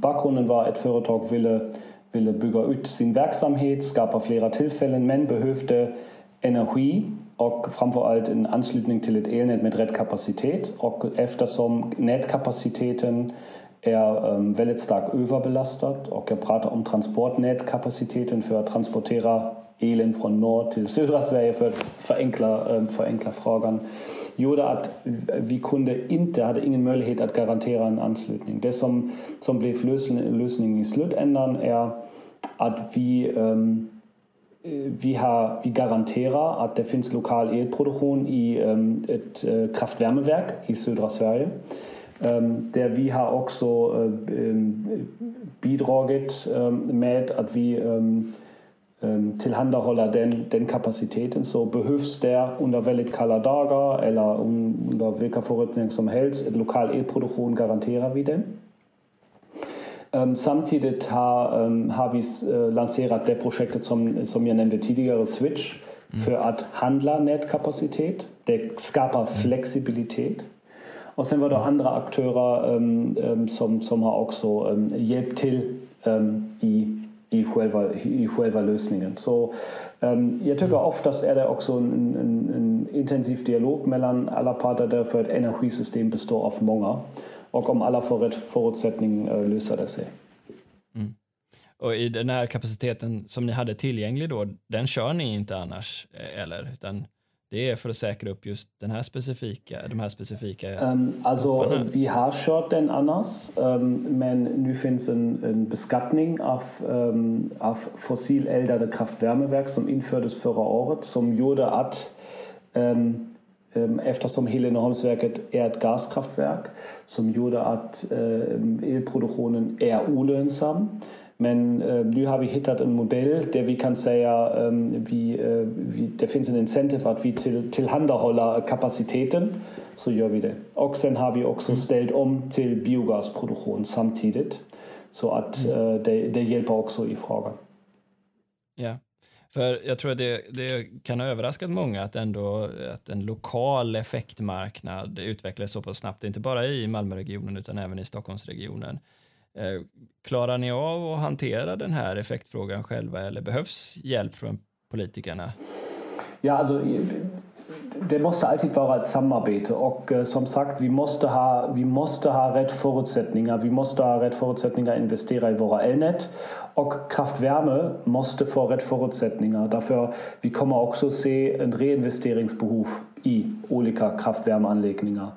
bakgrunden var att ett företag ville, ville bygga ut sin verksamhet, skapa flera tillfällen men behövde energi och framförallt en anslutning till ett elnät med rätt kapacitet. Och eftersom nätkapaciteten er ähm, velletstag overbelastet. Og jeg um om für for transportere elen fra nord til Sydra-Sverige for forenkler, ähm, forenkler frågan. Gjorde at vi kunde Inter, hadde ingen mulighet at garantere en anslutning. Det zum som ble løsningen i ändern, er hat wie. ähm, vi, har, vi garanterer at det fins lokal elproduksjon i um, et äh, uh, kraftværmeverk i Sydra-Sverige ähm, der wie ha auch so äh, ähm, bidroget ähm, mät at wie ähm, ähm, Tilhanderroller den, den Kapazitäten so behöfst der unter Wellit Kaladaga eller unter Wilka Vorrätning zum Hels et lokal Elproduktion garantera wie denn. Ähm, samtidigt ha, ähm, ha äh, lancerat der Projekte zum, zum ja nennen tidigere Switch mhm. für Art Handler net kapazität der skapa mhm. Flexibilität. Och sen var det andra aktörer um, som, som har också um, hjälpt till i, i, själva, i själva lösningen. Så jag tycker oftast är det också en, en, en intensiv dialog mellan alla parter därför att energisystem består av många och om alla får rätt förutsättning eh, löser det sig. Mm. Och i den här kapaciteten som ni hade tillgänglig då, den kör ni inte annars, eh, eller? Utan det är för att säkra upp just den här specifika, de här specifika um, Alltså, vi har kört den annars, um, men nu finns en, en beskattning av, um, av fossileldade kraftvärmeverk som infördes förra året som gjorde att um, eftersom Heleneholmsverket är ett gaskraftverk som gjorde att elproduktionen är olönsam. Men nu har vi hittat en modell där vi kan säga vi, vi, det finns en incentive att vi till, tillhandahåller kapaciteten så gör vi det. Och sen har vi också ställt om till biogasproduktion samtidigt så att mm. det, det hjälper också i frågan. Ja. För jag tror att det, det kan ha överraskat många att, ändå, att en lokal effektmarknad utvecklades så pass snabbt, inte bara i Malmöregionen utan även i Stockholmsregionen. Eh, klarar ni av att hantera den här effektfrågan själva eller behövs hjälp från politikerna? Ja, alltså det måste alltid vara ett samarbete och eh, som sagt, vi måste, ha, vi måste ha rätt förutsättningar. Vi måste ha rätt förutsättningar att investera i våra elnät och kraftvärme måste få rätt förutsättningar. Därför vi kommer också se ett reinvesteringsbehov i olika kraftvärmeanläggningar.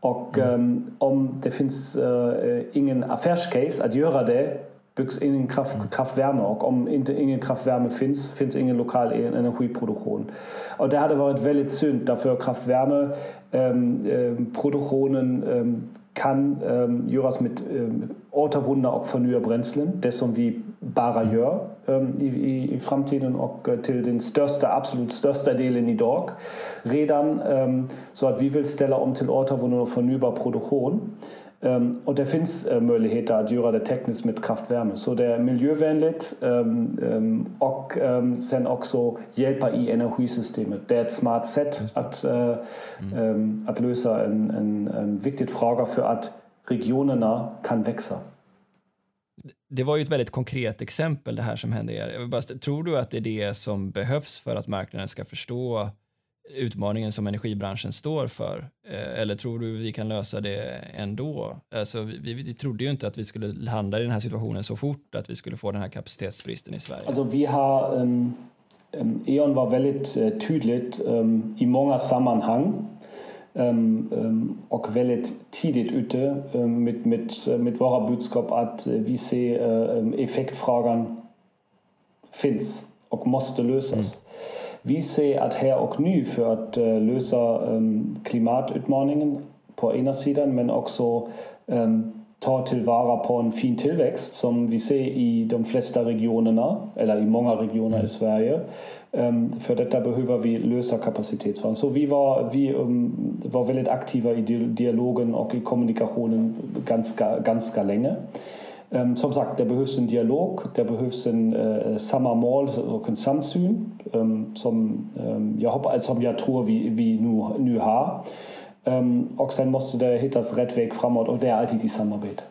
Och um, om det finns uh, ingen affärscase att göra det byggs ingen kraft, mm. kraftvärme och om inte ingen kraftvärme finns, finns ingen lokal energiproduktion. Och det hade varit väldigt synd därför kraftvärmeproduktionen um, um, kan um, göras med återvunna och förnya bränslen, det som vi bara gör um, i, i, framtiden och till den största, absolut största delen idag redan. Um, så att vi vill ställa om till återvunnen och förnybar produktion. Um, och det finns uh, möjligheter att göra det tekniskt med kraftvärme. Så det är miljövänligt um, um, och sen också hjälpa i energisystemet. Det är ett smart sätt att, uh, mm. att lösa en, en, en viktig fråga för att regionerna kan växa. Det var ju ett väldigt konkret exempel det här som hände er. Tror du att det är det som behövs för att marknaden ska förstå utmaningen som energibranschen står för? Eh, eller tror du vi kan lösa det ändå? Alltså, vi, vi trodde ju inte att vi skulle handla i den här situationen så fort, att vi skulle få den här kapacitetsbristen i Sverige. Alltså vi har, um, um, E.ON var väldigt uh, tydligt um, i många sammanhang um, och väldigt tidigt ute um, med, med, med våra budskap att vi ser uh, effektfrågan finns och måste lösas. Mm. Vi ser att här och nu för att uh, lösa um, klimatutmaningen på ena sidan men också um, ta tillvara på en fin tillväxt som vi ser i de flesta regionerna, eller i många regioner i mm. Sverige. Um, för detta behöver vi lösa kapacitetsfrågan. Så vi var, vi var väldigt aktiva i dialogen och i kommunikationen ganska, ganska länge. Ähm, som sagt, det behövs en dialog, det behövs en äh, samma mål och en samsyn ähm, som, ähm, jag hoppas, som jag tror vi, vi nu, nu har. Ähm, och sen måste det hittas rätt väg framåt och det är alltid i samarbete.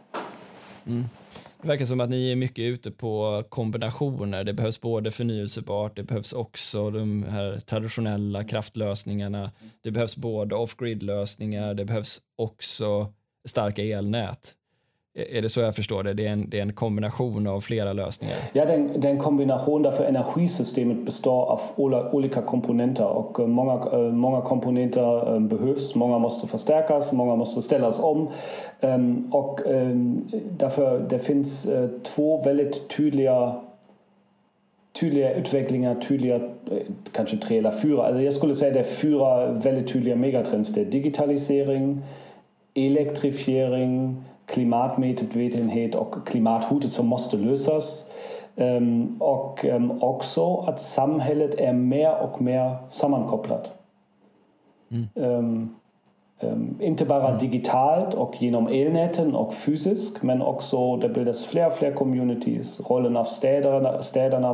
Det verkar som att ni är mycket ute på kombinationer. Det behövs både förnyelsebart, det behövs också de här traditionella kraftlösningarna. Det behövs både off-grid lösningar, det behövs också starka elnät. Är det så jag förstår det? Det är en, det är en kombination av flera lösningar? Ja, det är en, kombination därför energisystemet består av olika komponenter och eh, många, eh, många komponenter eh, behövs, många måste förstärkas, många måste ställas om ehm, och ehm, därför det finns två väldigt tydliga tydliga utvecklingar, tydliga, kanske tre eller fyra, alltså jag skulle säga det är fyra väldigt tydliga megatrends. Det är digitalisering, elektrifiering, klimatmedvetenhet och klimathotet som måste lösas. Um, och um, också att samhället är mer och mer sammankopplat. Mm. Um, inte bara mm. digitalt och genom elnäten och fysiskt, men också det bildas fler och fler communities. Rollen av städerna, städerna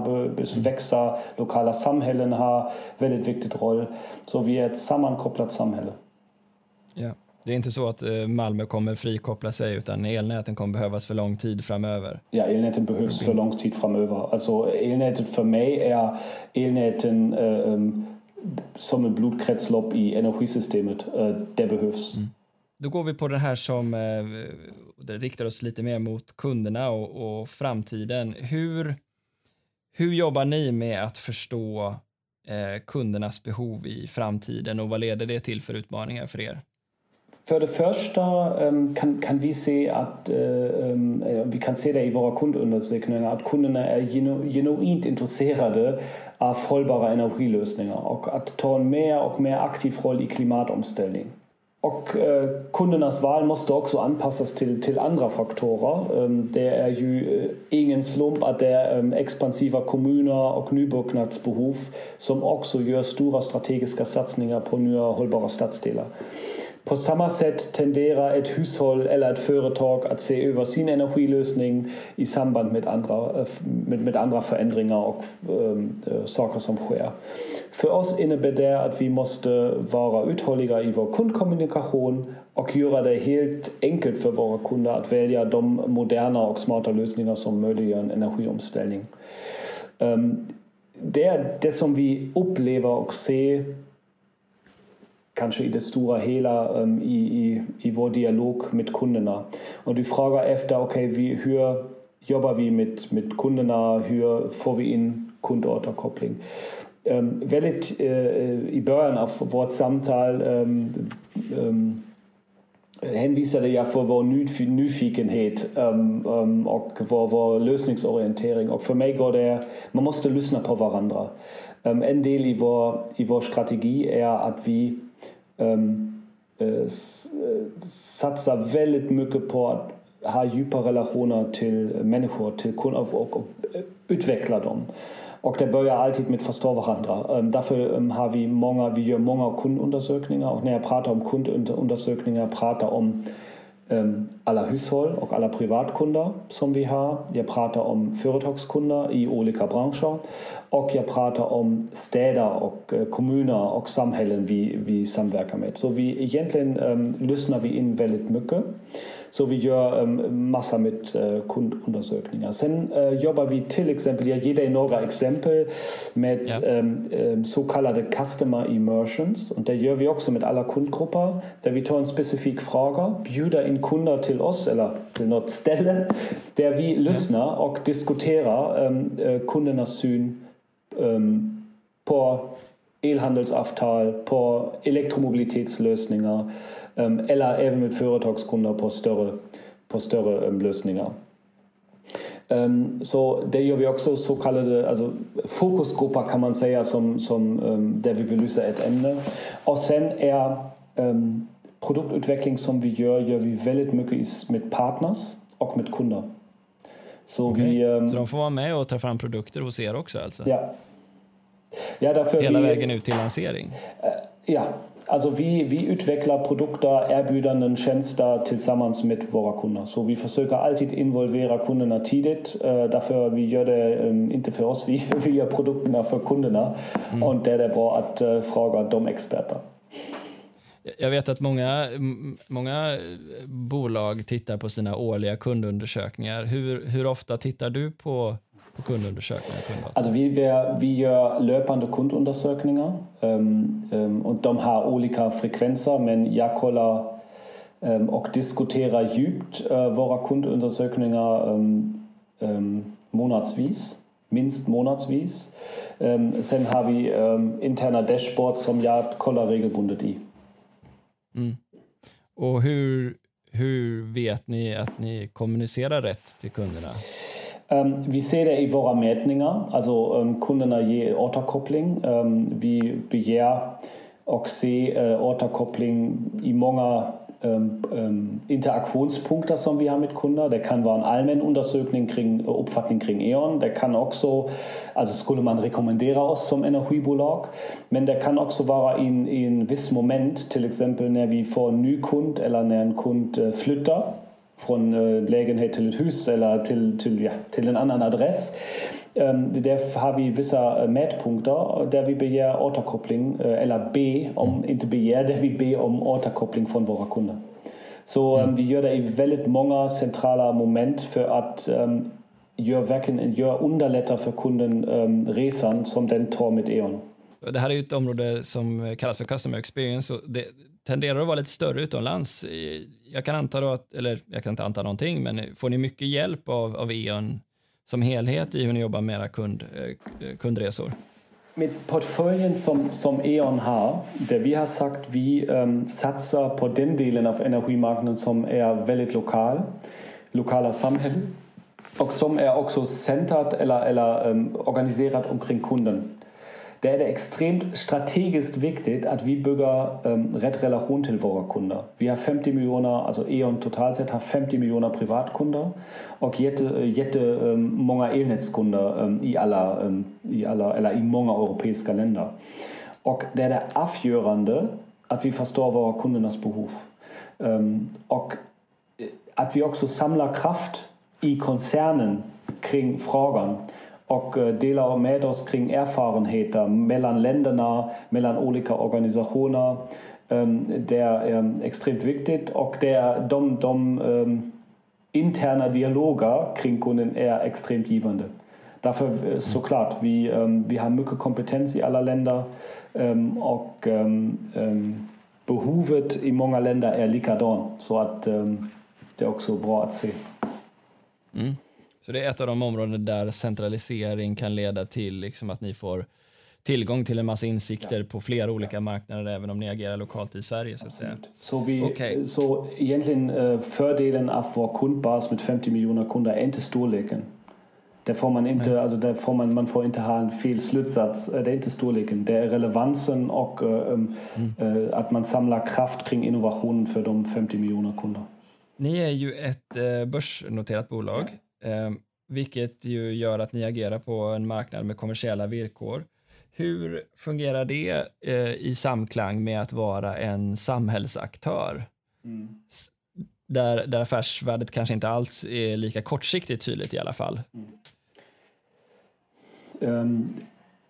växer, lokala samhällen har väldigt viktig roll. Så vi är ett sammankopplat samhälle. Ja. Det är inte så att eh, Malmö kommer frikoppla sig utan elnäten kommer behövas för lång tid framöver. Ja, elnäten behövs för lång tid framöver. Alltså elnätet för mig är elnäten um, som ett blodkretslopp i energisystemet. Uh, det behövs. Mm. Då går vi på det här som det riktar oss lite mer mot kunderna och, och framtiden. Hur, hur jobbar ni med att förstå uh, kundernas behov i framtiden och vad leder det till för utmaningar för er? För det första um, kan, kan vi se att um, vi kan se det i våra kundundersökningar att kunderna är genu, genuint intresserade av hållbara energilösningar och att ta en mer och mer aktiv roll i klimatomställning. Och eh, kundernas val måste också anpassas till, till andra faktorer. Um, det är ju uh, ingen slump att det är um, expansiva kommuner och nybyggnadsbehov som också gör stora strategiska satsningar på nya hållbara stadsdelar. På samma sätt tenderar ett hushåll eller ett företag att se över sin energilösning i samband med andra, eh, med, med andra förändringar och ähm, saker som sker. För oss innebär det att vi måste vara uthålliga i vår kundkommunikation och göra det helt enkelt för våra kunder att välja de moderna och smarta lösningar som möjliggör en energiomställning. Ähm, det är det som vi upplever och ser kanske i det stora hela um, i, i, i dialog med kunderna. Och du frågar efter, okej, okay, hur jobbar vi med, med kunderna, hur får vi in kundåterkoppling? Um, väldigt uh, i början av vårt samtal um, um, hänvisade jag för vår nyfikenhet um, um, och vår, vår lösningsorientering. Och för mig går man måste lyssna på varandra. Um, en del i vår, i vår strategi ähm, äh, øh, øh, satsar väldigt mycket på att ha djupa relationer till människor, till kunder och, och øh, utveckla dem. Och det börjar alltid med att förstå varandra. Ähm, därför ähm, har vi många, vi gör många kundundersökningar och när jag pratar om kundundersökningar pratar om ähm, alla hushåll och alla privatkunder som vi har. Jag pratar om företagskunder i olika branscher och jag pratar om städer och eh, kommuner och samhällen vi, vi samverkar med. Så vi egentligen um, lyssnar vi in väldigt mycket sowie Jör ähm, Massa mit äh, Kund Untersöklinger. Sen äh, Jobber wie Till Exempel, ja jeder Nora Exempel mit ja. ähm, ähm, sogenannte Customer Immersions und der Jörg wie auch so mit aller Kundgruppe, der wie torn spezifik Frager, Bjuder in Kunder till oss, eller äh, till not Stelle, der wie Lüssner, ja. auch Diskutera, ähm, äh, Kundener Syn, ähm, por elhandelsavtal, på elektromobilitetslösningar eller även med företagskunder på större, på större lösningar. Så det gör vi också så kallade alltså, fokusgrupper kan man säga som, som där vi belyser ett ämne. Och sen är produktutveckling som vi gör, gör vi väldigt mycket med partners och med kunder. Så, okay. vi, så de får vara med och ta fram produkter hos er också alltså? Ja. Ja därför Hela vi, vägen ut till lansering? Ja, alltså vi, vi utvecklar produkter, erbjudanden, tjänster tillsammans med våra kunder. Så vi försöker alltid involvera kunderna tidigt. Äh, därför vi gör det ähm, inte för oss, [laughs] vi, vi gör produkterna för kunderna. Mm. Och det är bra att äh, fråga de experter. Jag vet att många, många bolag tittar på sina årliga kundundersökningar. Hur, hur ofta tittar du på kundundersökningar? Alltså vi, vi gör löpande kundundersökningar um, um, och de har olika frekvenser men jag kollar um, och diskuterar djupt uh, våra kundundersökningar månadsvis, minst månadsvis. sen har vi interna dashboards som jag kollar regelbundet i. Mm. Och hur, hur vet ni att ni kommunicerar rätt till kunderna? Ähm, wie sehe der Ivora Mertninger, also ähm, je Orterkoppling, ähm, wie Bejer, Oxe, äh, Orterkoppling, Imonga, ähm, ähm, Interaktionspunkt das haben wir har mit Kunden, Der kann war ein allmen Untersögning kriegen, äh, Upfatning kriegen Eon. Der kann auch so, also skulle man rekommendera aus zum Energiebolog. wenn der kann auch so war in, in viss Moment, zum Beispiel, när ne, vi får ny kund eller kund äh, flyttar från äh, lägenhet till ett hus eller till, till, ja, till en annan adress. Där har vi vissa mätpunkter där vi begär återkoppling, eller B, om mm. inte begär, där vi ber om återkoppling från våra kunder. Så mm. vi gör det i väldigt många centrala moment för att um, gör, verkligen, gör underlätta för kunden um, resan som den tar med E.ON. Det här är ju ett område som kallas för Customer Experience och det tenderar att vara lite större utomlands. Eh, jag kan anta då att, eller jag kan inte anta någonting, men eh, får ni mycket hjälp av, av E.ON som helhet i hur ni jobbar med era kund, eh, kundresor? Med portföljen som, som E.ON har, där vi har sagt vi um, satsar på den delen av energimarknaden som är väldigt lokal, lokala samhällen och som är också centrat eller, eller um, organiserat omkring kunden. Det är det extremt strategiskt viktigt att vi bygger um, rätt relation till våra kunder. Vi har 50 miljoner, alltså E.ON totalt sett har 50 miljoner privatkunder och jätte, jättemånga um, elnätskunder um, i, alla, um, i, alla, eller i många europeiska länder. Och det är det avgörande att vi förstår våra kundernas. Um, och att vi också samlar kraft i koncernen kring frågan og äh, deler med oss kring erfarenheter mellom landene, mellom ulike organisasjoner. Ähm, det ähm, er ekstremt viktig. Og det er de, de ähm, interne dialoger kring kunden er extrem liebende. Dafür äh, ist so klar, wie, ähm, wir haben mücke Kompetenz in aller Länder, ähm, auch ähm, behovet in manchen Ländern er likadon. So hat ähm, der auch so bra erzählt. Mhm. Så det är ett av de områden där centralisering kan leda till liksom att ni får tillgång till en massa insikter ja. på flera olika marknader även om ni agerar lokalt i Sverige. Så, att säga. så, vi, okay. så egentligen uh, fördelen av vår kundbas med 50 miljoner kunder är inte storleken. Där får man inte, alltså där får man, man får inte ha en fel slutsats. Det är inte storleken, det är relevansen och uh, um, mm. uh, att man samlar kraft kring innovationen för de 50 miljoner kunder. Ni är ju ett börsnoterat bolag. Ja. Eh, vilket ju gör att ni agerar på en marknad med kommersiella villkor. Hur fungerar det eh, i samklang med att vara en samhällsaktör? Mm. Där, där affärsvärdet kanske inte alls är lika kortsiktigt tydligt i alla fall. Mm. Um,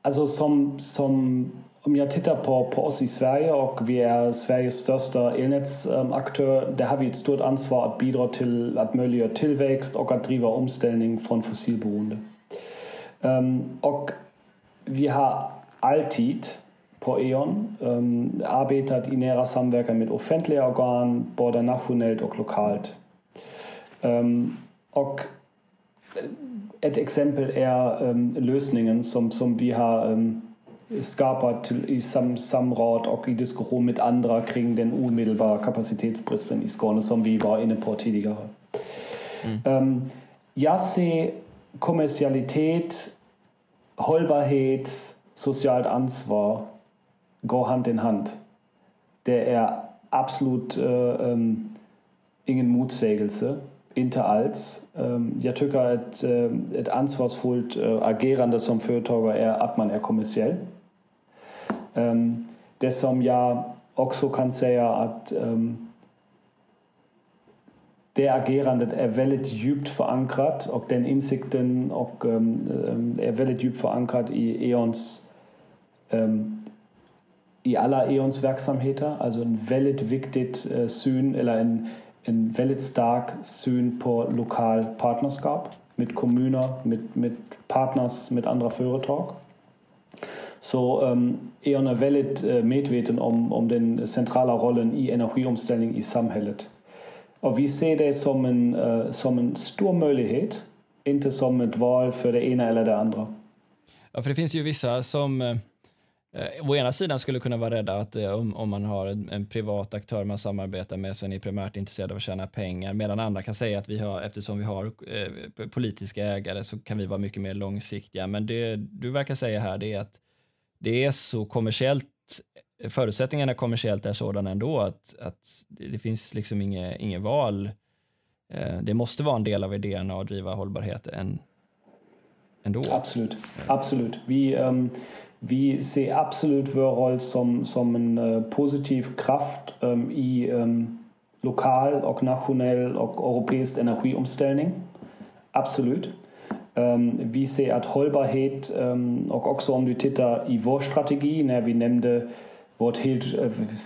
alltså som, som om jag tittar på, på oss i Sverige och vi är Sveriges största elnätsaktör, där har vi ett stort ansvar att bidra till att möjliggöra tillväxt och att driva omställning från fossilberoende. Och vi har alltid på E.ON arbetat i nära samverkan med offentliga organ, både nationellt och lokalt. Och ett exempel är lösningen som, som vi har i sam, samråd och i diskussion med andra kring den omedelbara kapacitetsbristen i Skåne som vi var inne på tidigare. Mm. Um, jag ser kommersialitet, hållbarhet, socialt ansvar gå hand in hand. Det är absolut uh, um, ingen motsägelse. Inte alls. Um, jag tycker att ett ansvarsfullt uh, agerande som företagare är att man är kommersiell. Um, som jag också kan säga att um, det agerandet är väldigt djupt förankrat och den insikten och, um, är väldigt djupt förankrat i E.ONs um, i alla E.ONs verksamheter. Alltså en väldigt viktigt uh, syn eller en, en väldigt stark syn på lokal partnerskap med kommuner, med, med partners, med andra företag. Så um, E.ON är väldigt äh, medveten om, om den centrala rollen i energiomställning i samhället. Och vi ser det som en, äh, som en stor möjlighet, inte som ett val för det ena eller det andra. Ja, för det finns ju vissa som eh å ena sidan skulle kunna vara rädda att eh, om, om man har en, en, privat aktör man samarbetar med som är primärt intresserad av att tjäna pengar medan andra kan säga att vi har, eftersom vi har eh, politiska ägare så kan vi vara mycket mer långsiktiga. Men det du verkar säga här det är att det är så kommersiellt förutsättningarna kommersiellt är sådana ändå att, att det, finns liksom inget, inget val. Eh, det måste vara en del av idéerna att driva hållbarhet än, ändå. Absolut, absolut. Vi, um, vi ser absolut vår roll som, som en uh, positiv kraft um, i um, lokal och nationell och europeisk energiomställning. Absolut. Um, vi ser att hållbarhet um, och också om du tittar i vår strategi när vi nämnde vårt helt,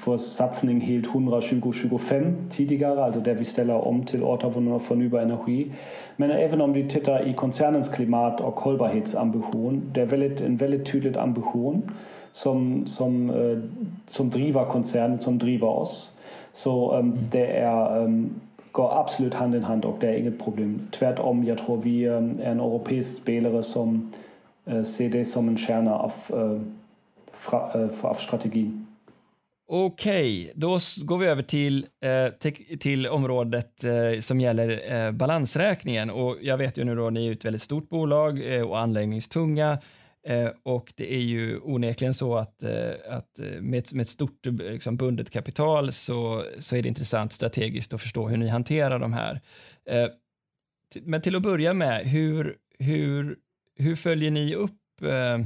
vår satsning helt 120-25 tidigare, alltså där vi ställer om till återvunna förnybar energi. Men även om vi tittar i koncernens klimat och hållbarhetsambition, det är väldigt, en väldigt tydlig ambition som, som, uh, som driver koncernen, som driver oss. Så um, det är um, går absolut hand i hand och det är inget problem. Tvärtom, jag tror vi är øh, en europeisk spelare som øh, ser det som en kärna øh, av, av strategin. Okej, okay, då går vi över till, eh, till området eh, som gäller eh, balansräkningen. Och jag vet ju nu då, ni är ett väldigt stort bolag och anläggningstunga. Eh, och det är ju onekligen så att, eh, att eh, med, ett, med ett stort liksom, bundet kapital så, så är det intressant strategiskt att förstå hur ni hanterar de här. Eh, men till att börja med, hur, hur, hur följer ni upp eh,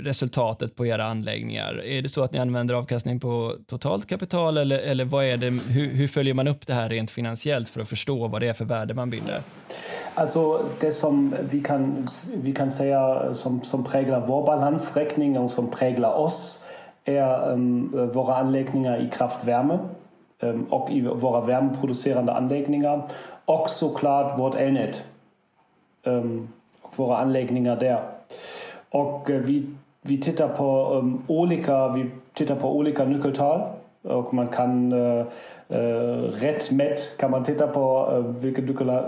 resultatet på era anläggningar? Är det så att ni använder avkastning på totalt kapital eller, eller vad är det, hur, hur, följer man upp det här rent finansiellt för att förstå vad det är för värde man binder? Alltså det som vi kan, vi kan säga som, som präglar vår balansräkning och som präglar oss är um, våra anläggningar i kraftvärme um, och i våra värmeproducerande anläggningar och såklart vårt elnät um, och våra anläggningar där. Och eh, vi vi tittar på um, olika, vi tittar på olika nyckeltal och man kan uh, uh, rätt mätt kan man titta på uh, vilket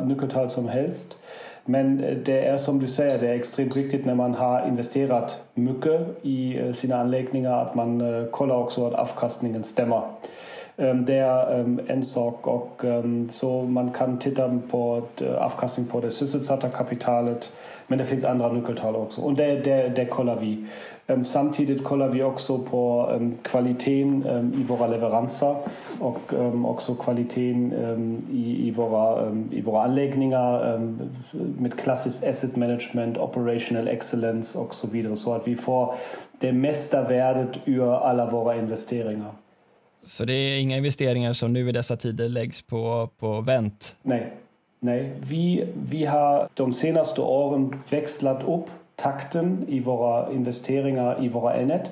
nyckeltal som helst. Men uh, det är som du säger, det är extremt viktigt när man har investerat mycket i uh, sina anläggningar att man uh, kollar också att avkastningen stämmer. Um, det är um, en sak och um, så man kan titta på avkastning på det sysselsatta kapitalet men det finns andra nyckeltal också och det, det, det kollar vi. Um, samtidigt kollar vi också på um, kvaliteten um, i våra leveranser och också kvaliteten i, i, våra, i våra anläggningar med klassiskt asset management, operational excellence och så vidare så att vi får det mesta värdet ur alla våra investeringar. Så det är inga investeringar som nu i dessa tider läggs på, på vänt? Nej, Nej, vi, vi har de senaste åren växlat takten i våra investeringar i våra elnät.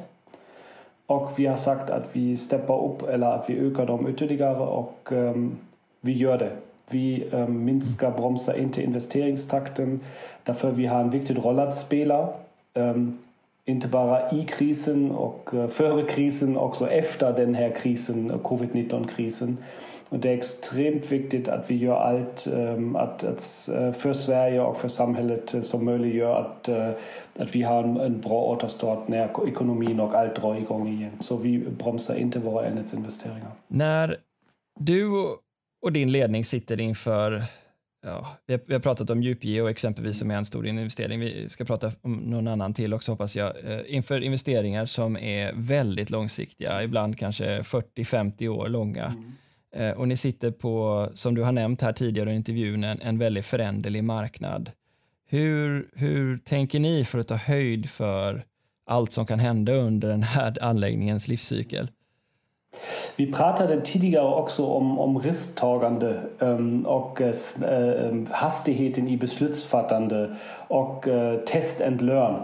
Och vi har sagt att vi steppar upp eller att vi ökar dem ytterligare och um, vi gör det. Vi um, minskar, bromsar inte investeringstakten därför vi har en viktig roll att spela. Um, inte bara i krisen och uh, före krisen, också efter den här krisen, covid-19-krisen. Och det är extremt viktigt att vi gör allt att, att, för Sverige och för samhället uh, som möjliggör att, uh, att vi har en, en bra återstart när ekonomin och allt drar igång igen. Så vi bromsar inte våra elnätsinvesteringar. När du och din ledning sitter inför Ja, vi, har, vi har pratat om djupgeo exempelvis som är en stor investering. Vi ska prata om någon annan till också hoppas jag. inför investeringar som är väldigt långsiktiga, ibland kanske 40-50 år långa. Mm. Eh, och ni sitter på, som du har nämnt här tidigare i intervjun, en, en väldigt föränderlig marknad. Hur, hur tänker ni för att ta höjd för allt som kan hända under den här [laughs] anläggningens livscykel. Vi pratade tidigare också om, om risktagande um, och uh, hastigheten i beslutsfattande och uh, test and learn.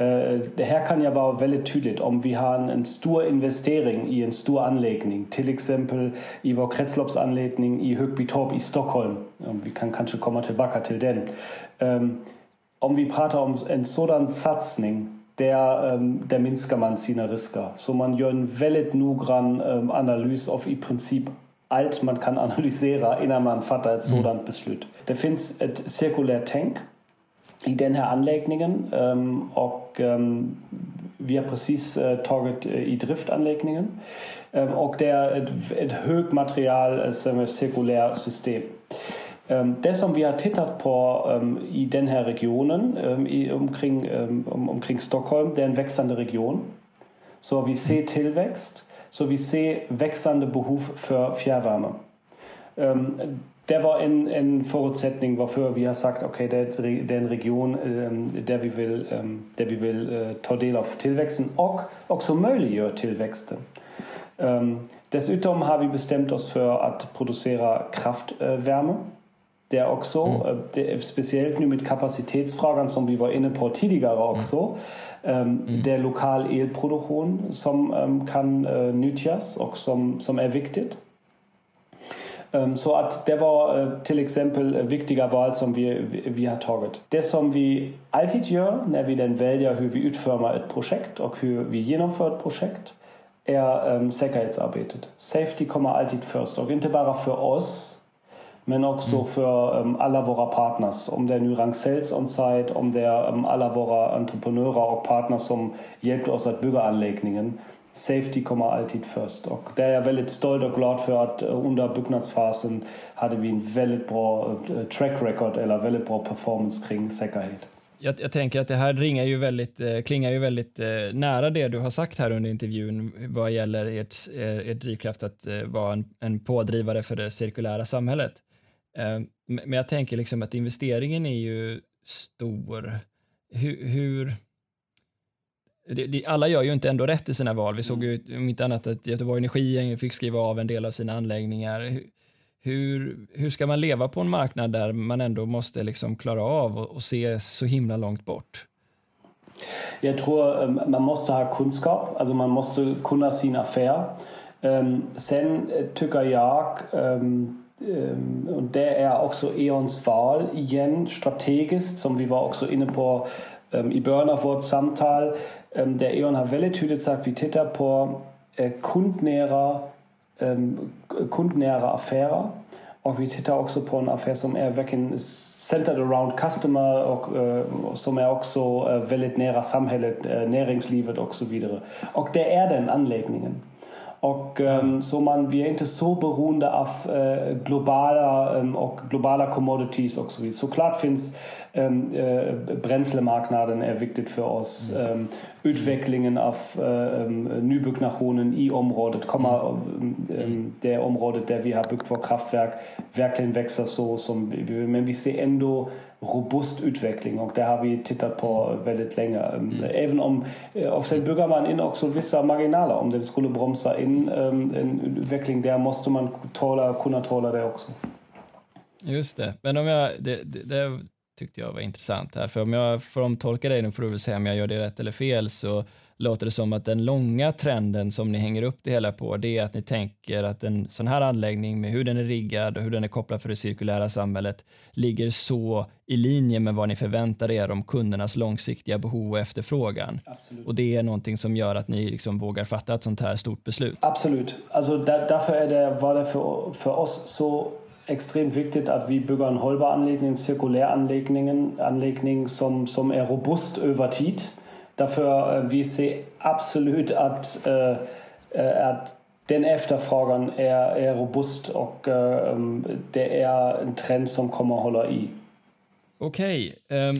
Uh, det här kan ju vara väldigt tydligt om vi har en, stor investering i en stor anläggning, till exempel i vår kretsloppsanläggning i Högbytorp i Stockholm. Vi kan kanske komma tillbaka till den. Um, om vi pratar om en sådan satsning där, um, där minskar man sina risker. Så man gör en väldigt noggrann um, analys av i princip allt man kan analysera innan man fattar ett sådant mm. beslut. Det finns ett cirkulärt tänk i den här anläggningen um, och vi har precis uh, tagit uh, i drift anläggningen um, och det är ett, ett högmaterial uh, cirkulärt system. Ähm, det som vi har tittat på ähm, i den här regionen ähm, i, omkring, omkring Stockholm, det är en växande region. Så vi ser tillväxt, så vi ser växande behov för fjärrvärme der war in, in Voraussetzung, wofür wie er sagt, okay, der, der Region, ähm, der wie will, ähm, der wie will äh, Tordel auf Tilwechsen, auch, auch so mögliche Tilwächste. Ähm, das Utom habe ich bestimmt aus für Art Producerer Kraftwärme. Äh, der auch so, mhm. äh, der, speziell nur mit Kapazitätsfragen, so wie wir in der Portidiger auch hm. so, ähm, mhm. der lokal Elproduktion, som ähm, kann äh, Nütjas, auch so som erwicktet så att det var uh, till exempel viktiga val som vi, vi har tagit. Det som vi alltid gör när vi den väljer hur vi utformar ett projekt och hur vi genomför ett projekt är um, säkerhetsarbetet. Safety kommer alltid först och inte bara för oss men också mm. för um, alla våra partners. Om det nu Ragn-Sells on-site, om det um, alla våra entreprenörer och partners som hjälpt oss att bygga anläggningen. Safety kommer alltid först. Och det är jag väldigt stolt och glad för att eh, under byggnadsfasen hade vi en väldigt bra eh, track record eller väldigt bra performance kring säkerhet. Jag, jag, tänker att det här ringar ju väldigt, eh, klingar ju väldigt eh, nära det du har sagt här under intervjun vad gäller ert, eh, er, er drivkraft att eh, vara en, en pådrivare för det cirkulära samhället. Eh, men jag tänker liksom att investeringen är ju stor. Hur, hur alla gör ju inte ändå rätt i sina val. Vi såg ju om inte annat att Göteborg Energi fick skriva av en del av sina anläggningar. Hur, hur ska man leva på en marknad där man ändå måste liksom klara av och, och se så himla långt bort? Jag tror ehm, man måste ha kunskap, alltså man måste kunna sin affär. Ehm, sen tycker jag Ähm, und det är också Eons val igen strategiskt som vi var också inne på um, i början av vårt samtal. Ähm, der Eon Havelle tötet Savititapor äh, kundnäherer, ähm, kundnäherer Affäre. Auch wie Tita Oxoporn Affair som är verkligen centered around customer och uh, äh, som är också uh, väldigt nära samhället, uh, äh, näringslivet och så vidare. Och det är den. Och ähm, så man, vi är inte så beroende av äh, globala ähm, och globala commodities och så vidare. Såklart finns ähm, äh, bränslemarknaden är viktigt för oss. Mm. Ähm, utvecklingen av äh, nybyggnationen i området kommer mm. ähm, det området där vi har byggt vårt kraftverk verkligen växa så som vi. Men vi ser ändå robust utveckling och det har vi tittat på väldigt länge. Mm. Även om och sen bygger man in också vissa marginaler. Om den skulle bromsa in en utveckling där måste man tåla, kunna tåla det också. Just det, men om jag, det, det, det tyckte jag var intressant här, för om jag får omtolka dig, nu får du väl säga om jag gör det rätt eller fel, så låter det som att den långa trenden som ni hänger upp det hela på, det är att ni tänker att en sån här anläggning med hur den är riggad och hur den är kopplad för det cirkulära samhället ligger så i linje med vad ni förväntar er om kundernas långsiktiga behov och efterfrågan. Absolut. Och det är någonting som gör att ni liksom vågar fatta ett sånt här stort beslut. Absolut. Alltså där, därför är det, var det för, för oss så extremt viktigt att vi bygger en hållbar anläggning, en cirkulär anläggning, anläggning som, som är robust över tid. Därför äh, vi ser absolut att, äh, att den efterfrågan är, är robust och äh, det är en trend som kommer hålla i. Okej. Okay. Um,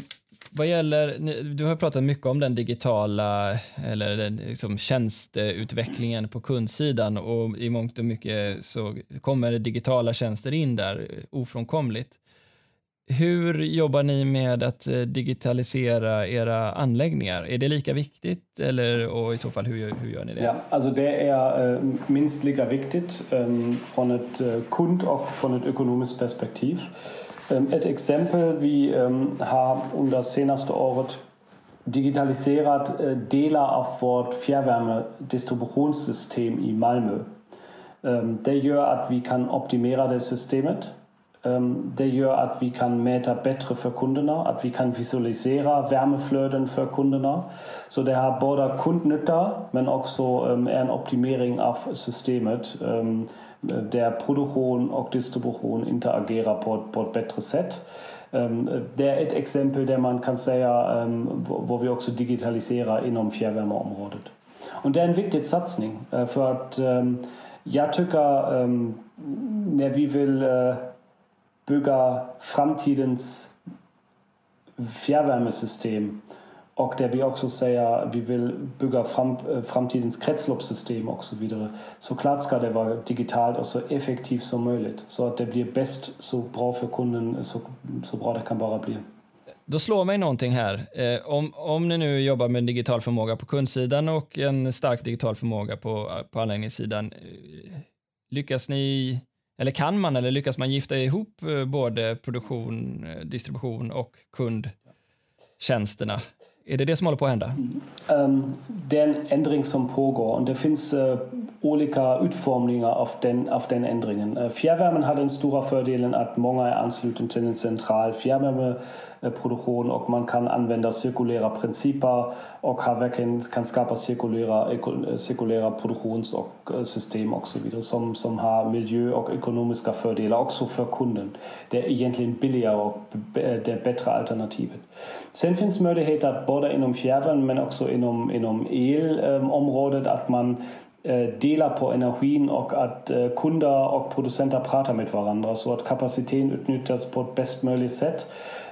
vad gäller, du har pratat mycket om den digitala eller den liksom tjänsteutvecklingen på kundsidan och i mångt och mycket så kommer digitala tjänster in där ofrånkomligt hur jobbar ni med att eh, digitalisera era anläggningar? Är det lika viktigt eller, och i så fall hur, hur gör ni det? Ja, alltså det är äh, minst lika viktigt ehm, från ett äh, kund och från ett ekonomiskt perspektiv. Ehm, ett exempel, vi ehm, har under senaste året digitaliserat delar av vårt fjärrvärmedistributionssystem i Malmö. Det gör att vi kan optimera det systemet Ähm, der gjør at wie kann Meter bedre für kundene. At vi kan visualisere varmefløten for kundene. Så det har både kundenytte, men også ähm, er en optimering av systemet. Ähm, der Produchon, auch distribusjon Interagera, Port, på et bedre sett. det er et eksempel der man kan si hvor vi også digitaliserer innom fjernvarmeområdet. Og det er en viktig satsing. for at jeg syns um, vi vil bygga framtidens fjärrvärmesystem och där vi också säger vi vill bygga fram, äh, framtidens kretsloppssystem och så vidare. Så klart ska det vara digitalt och så effektivt som möjligt så att det blir bäst så bra för kunden så, så bra det kan bara bli. Då slår mig någonting här. Eh, om, om ni nu jobbar med digital förmåga på kundsidan och en stark digital förmåga på, på anläggningssidan, eh, lyckas ni eller kan man eller lyckas man gifta ihop eh, både produktion, eh, distribution och kundtjänsterna? Är det det som håller på att hända? Mm. Ehm, det är en ändring som pågår och det finns eh, olika utformningar av den, av den ändringen. Fjärrvärmen har den stora fördelen att många är anslutna till en central fjärrvärme Äh, produktion och man kan använda cirkulära principer och verkligen kan skapa cirkulära, cirkulära äh, produktions och äh, system och så vidare som, som har miljö och ekonomiska fördelar också för kunden. Det är egentligen billigare och det bättre alternativet. Sen finns möjligheter både inom um fjärrvärme men också inom, um, inom um elområdet ähm, att man delar på energin och att kunder och producenter pratar med varandra så att kapaciteten utnyttjas på ett bäst möjligt sätt.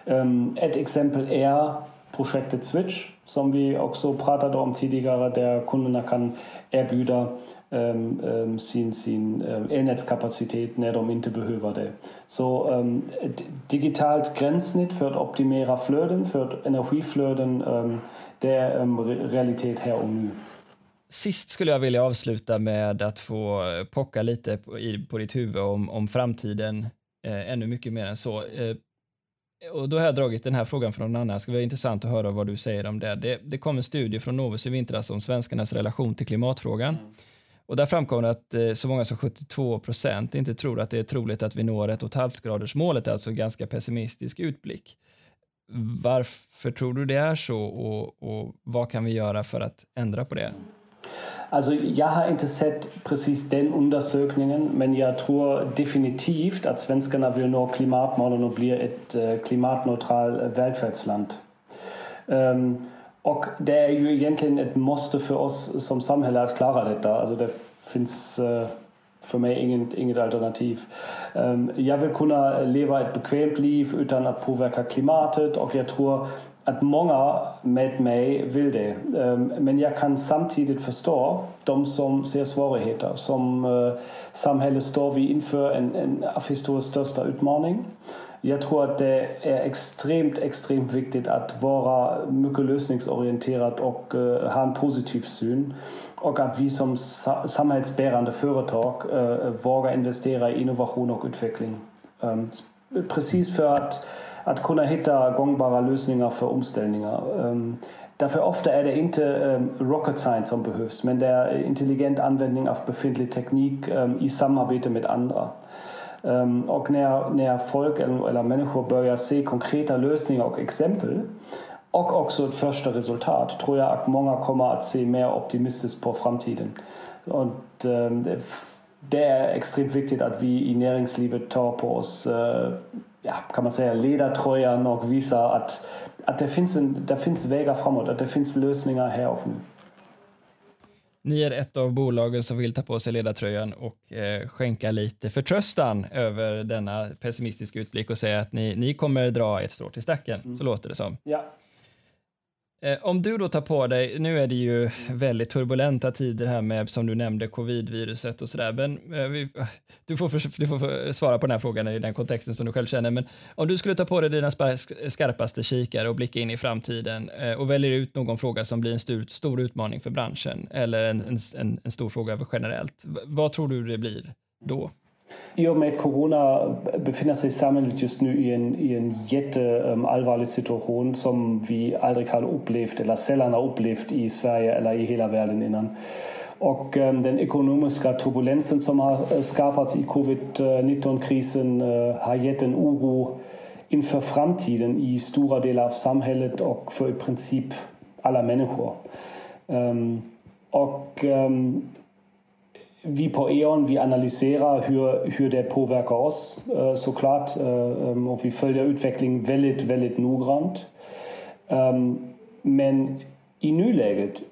Um, ett exempel är projektet Switch som vi också pratade om tidigare där kunderna kan erbjuda um, um, sin, sin um, elnätskapacitet när de inte behöver det. Så um, ett digitalt gränssnitt för att optimera flöden, för energiflöden, um, det är um, realitet här och nu. Sist skulle jag vilja avsluta med att få äh, pocka lite på, i, på ditt huvud om, om framtiden eh, ännu mycket mer än så. Eh, och då har jag dragit den här frågan från någon annan. Det ska vara intressant att höra vad du säger om det. Det, det kom en studie från Novus i vintras om svenskarnas relation till klimatfrågan. Mm. Och där framkom det att eh, så många som 72 procent inte tror att det är troligt att vi når ett och ett halvt graders målet, alltså ganska pessimistisk utblick. Varför tror du det är så och, och vad kan vi göra för att ändra på det? Also jag har inte sett precis den undersökningen men jag tror definitivt att svenskarna vill nå klimatmålen och bli ett uh, klimatneutralt välfärdsland. Um, och det är ju egentligen ett måste för oss som samhälle att klara detta. Alltså det finns uh, för mig inget, inget alternativ. Um, jag vill kunna leva ett bekvämt liv utan att påverka klimatet och jag tror att många med mig vill det. Ehm, men jag kan samtidigt förstå de som ser svårigheter. Som samhälle samhället står vi inför en, en av historiens största utmaning. Jag tror att det är extremt, extremt viktigt att vara mycket lösningsorienterad och uh, ha en positiv syn. Och att vi som samhällsbärande företag uh, vågar investera i innovation och utveckling. Um, precis för att att kunna hitta gångbara lösningar för omställningar. Um, därför ofta är det inte um, rocket science som behövs, men det är intelligent användning av befintlig teknik um, i samarbete med andra. och när, när folk eller, eller människor börjar se konkreta lösningar och exempel och också ett första resultat tror jag att många kommer att se mer optimistiskt på framtiden. Och, det är extremt viktigt att vi i näringslivet tar på oss uh, ja, kan man säga, ledartröjan och visa att, att det, finns en, det finns vägar framåt, att det finns lösningar här och nu. Ni är ett av bolagen som vill ta på sig ledartröjan och eh, skänka lite förtröstan över denna pessimistiska utblick och säga att ni, ni kommer dra ett strå till stacken. Mm. Så låter det som. Ja. Eh, om du då tar på dig, nu är det ju väldigt turbulenta tider här med, som du nämnde, covidviruset och sådär, men eh, vi, du, får du får svara på den här frågan i den kontexten som du själv känner, men om du skulle ta på dig dina skarpaste kikare och blicka in i framtiden eh, och väljer ut någon fråga som blir en stor, stor utmaning för branschen eller en, en, en stor fråga generellt, vad tror du det blir då? I och med corona befinner sig samhället just nu i en, i en jätteallvarlig ehm, um, situation som vi aldrig har upplevt eller sällan har upplevt i Sverige eller i hela världen innan. Och um, den ekonomiska turbulensen som har eh, skapats i covid-19-krisen uh, eh, har gett en oro inför framtiden i stora delar av samhället och för i princip alla människor. Um, och um, vi på E.ON vi analyserar hur, hur det påverkar oss uh, såklart uh, och vi följer utvecklingen väldigt, väldigt noggrant. Um, men i nuläget,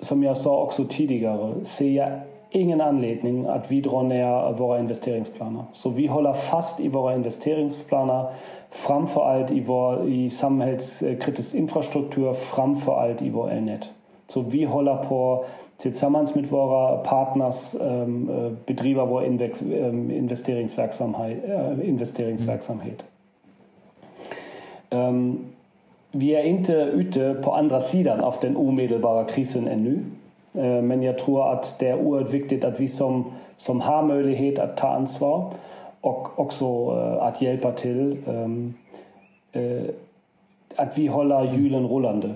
som jag sa också tidigare, ser jag ingen anledning att vi drar ner våra investeringsplaner. Så vi håller fast i våra investeringsplaner, framför allt i, vår, i samhällskritisk infrastruktur, framför allt i vår elnät. Så vi håller på tillsammans mit våra partners ähm, äh, bedriver vår ähm, investeringsverksamhet. Äh, investeringsverksamhet. Ähm, vi är inte ute på andra sidan av den omedelbara krisen ännu. Äh, men jag tror att det är oerhört viktigt att vi som, som har möjlighet att ta ansvar och också äh, att hjälpa till, ähm, äh, att vi håller hjulen rullande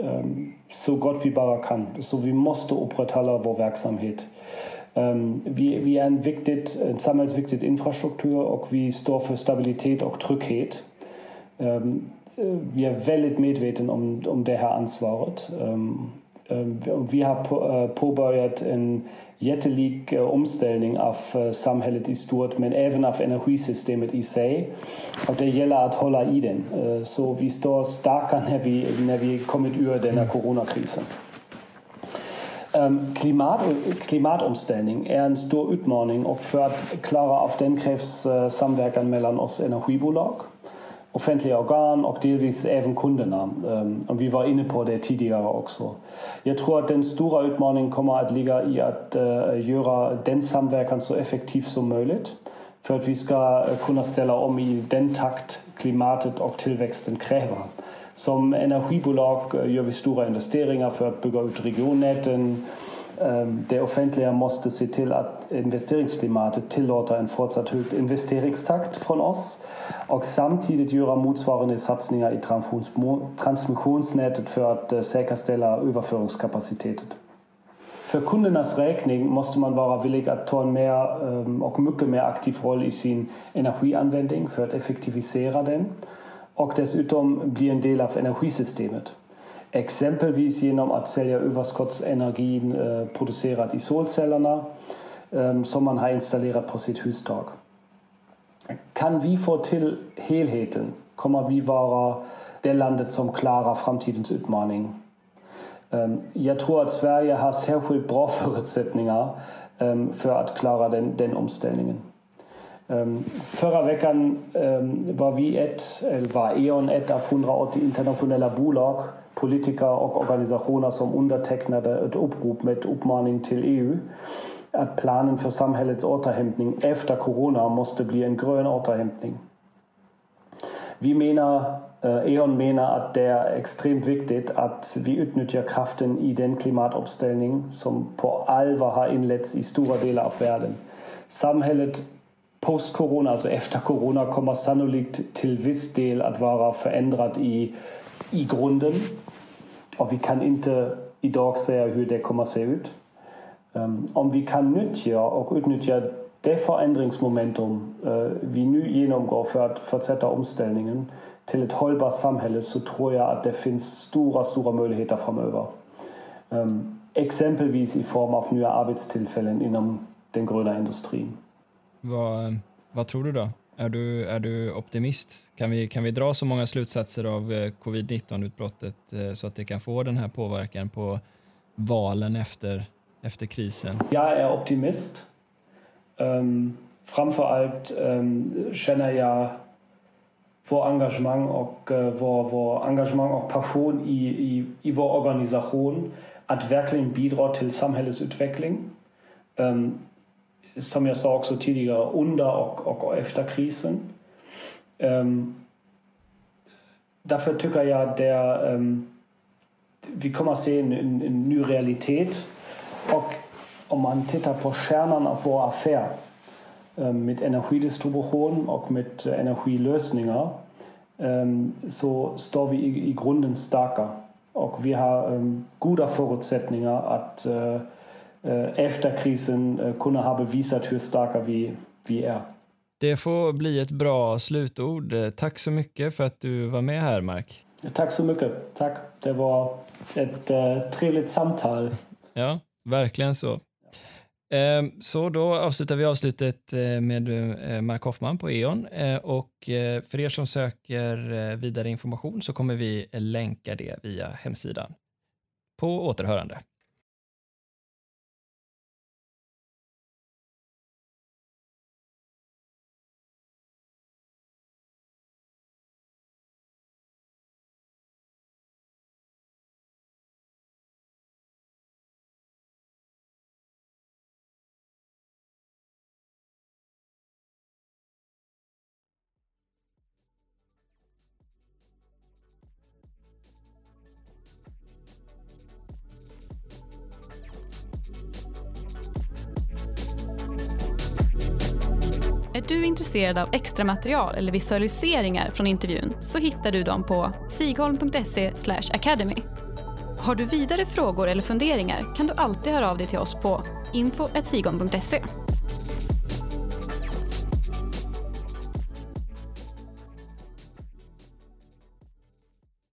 ähm, so godt vi bare so wie Moste måste wo wirksam virksomhet. Ähm, vi, vi er en viktig, en samfunnsviktig infrastruktur, og vi står for stabilitet og trygghet. Ähm, wir er veldig medvitne om, om det her ansvaret. Ähm, vi har på, äh, påbörjat en jättelik uh, omställning av uh, samhället i stort men även av energisystemet i sig. Och det gäller att hålla i den. Så vi står starka när vi, när vi kommit ur den här coronakrisen. Klimat, klimatomställning är en stor utmaning och för att klara av den krävs samverkan mellan oss energibolag offentliga organ och delvis även kunderna. Ehm, och vi var inne på det tidigare också. Jag tror att den stora utmaningen kommer att ligga i att eh, göra den samverkan så effektiv som möjligt för att vi ska eh, kunna ställa om i den takt klimatet och tillväxten kräver. Som energibolag eh, gör vi stora investeringar för att bygga ut regionnäten, Det offentliga måste se till att investeringsklimatet tillåter en fortsatt hög investeringstakt från oss och samtidigt göra motsvarande satsningar i transmissionsnätet för att säkerställa överföringskapaciteten. För kundernas räkning måste man vara villig att ta en mer ähm, och mycket mer aktiv roll i sin energianvändning för att effektivisera den och dessutom bli del av energisystemet. Exempelvis genom att sälja överskottsenergin eh, producerad i solcellerna eh, som man har installerat på sitt hustak. Kan vi få till helheten kommer vi vara det landet som klarar framtidens utmaning. Um, jag tror att Sverige har särskilt bra förutsättningar um, för att klara den, den omställningen. Um, förra veckan var vi ett, eller var E.ON ett av 180 internationella bolag politiker och organisationer som undertecknade ett upprop med uppmaning till EU att planen för samhällets återhämtning efter corona måste bli en grön återhämtning. Vi menar, E.ON menar att det är extremt viktigt att vi utnyttjar kraften i den klimatomställning som på allvar har inletts i stora delar av världen. Samhället post-corona, alltså efter corona, kommer sannolikt till viss del att vara förändrat i, i grunden och vi kan inte idag säga hur det kommer att se ut. Ehm, om vi kan nyttja och utnyttja det förändringsmomentum eh, vi nu genomgår för att fortsätta omställningen till ett hållbart samhälle så tror jag att det finns stora, stora möjligheter framöver. Ehm, exempelvis i form av nya arbetstillfällen inom den gröna industrin. Vad, vad tror du då? Är du, är du optimist? Kan vi, kan vi dra så många slutsatser av eh, covid-19-utbrottet eh, så att det kan få den här påverkan på valen efter, efter krisen? Jag är optimist. Um, framför allt um, känner jag vår engagemang och uh, vår, vår engagemang och passion i, i, i vår organisation att verkligen bidra till samhällets utveckling. Um, som jag sa också tidigare, under och, och efter krisen. Um, därför tycker att det, um, vi kommer att se en, en, en, ny realitet. Och om man tittar på kärnan av vår affär med energidistribution och med energilösningar så står vi i, i grunden starka. Och vi har goda förutsättningar att uh, efter krisen uh, kunna ha bevisat hur starka vi, vi är. Det får bli ett bra slutord. Tack så mycket för att du var med här, Mark. Tack så mycket. Tack. Det var ett uh, trevligt samtal. Ja, verkligen så. Så då avslutar vi avslutet eh, med eh, Mark Hoffman på E.ON eh, och för er som söker vidare information så kommer vi länka det via hemsidan. På återhörande. Intresserad av extra material eller visualiseringar från intervjun så hittar du dem på sigholm.se academy. Har du vidare frågor eller funderingar kan du alltid höra av dig till oss på info.sigholm.se.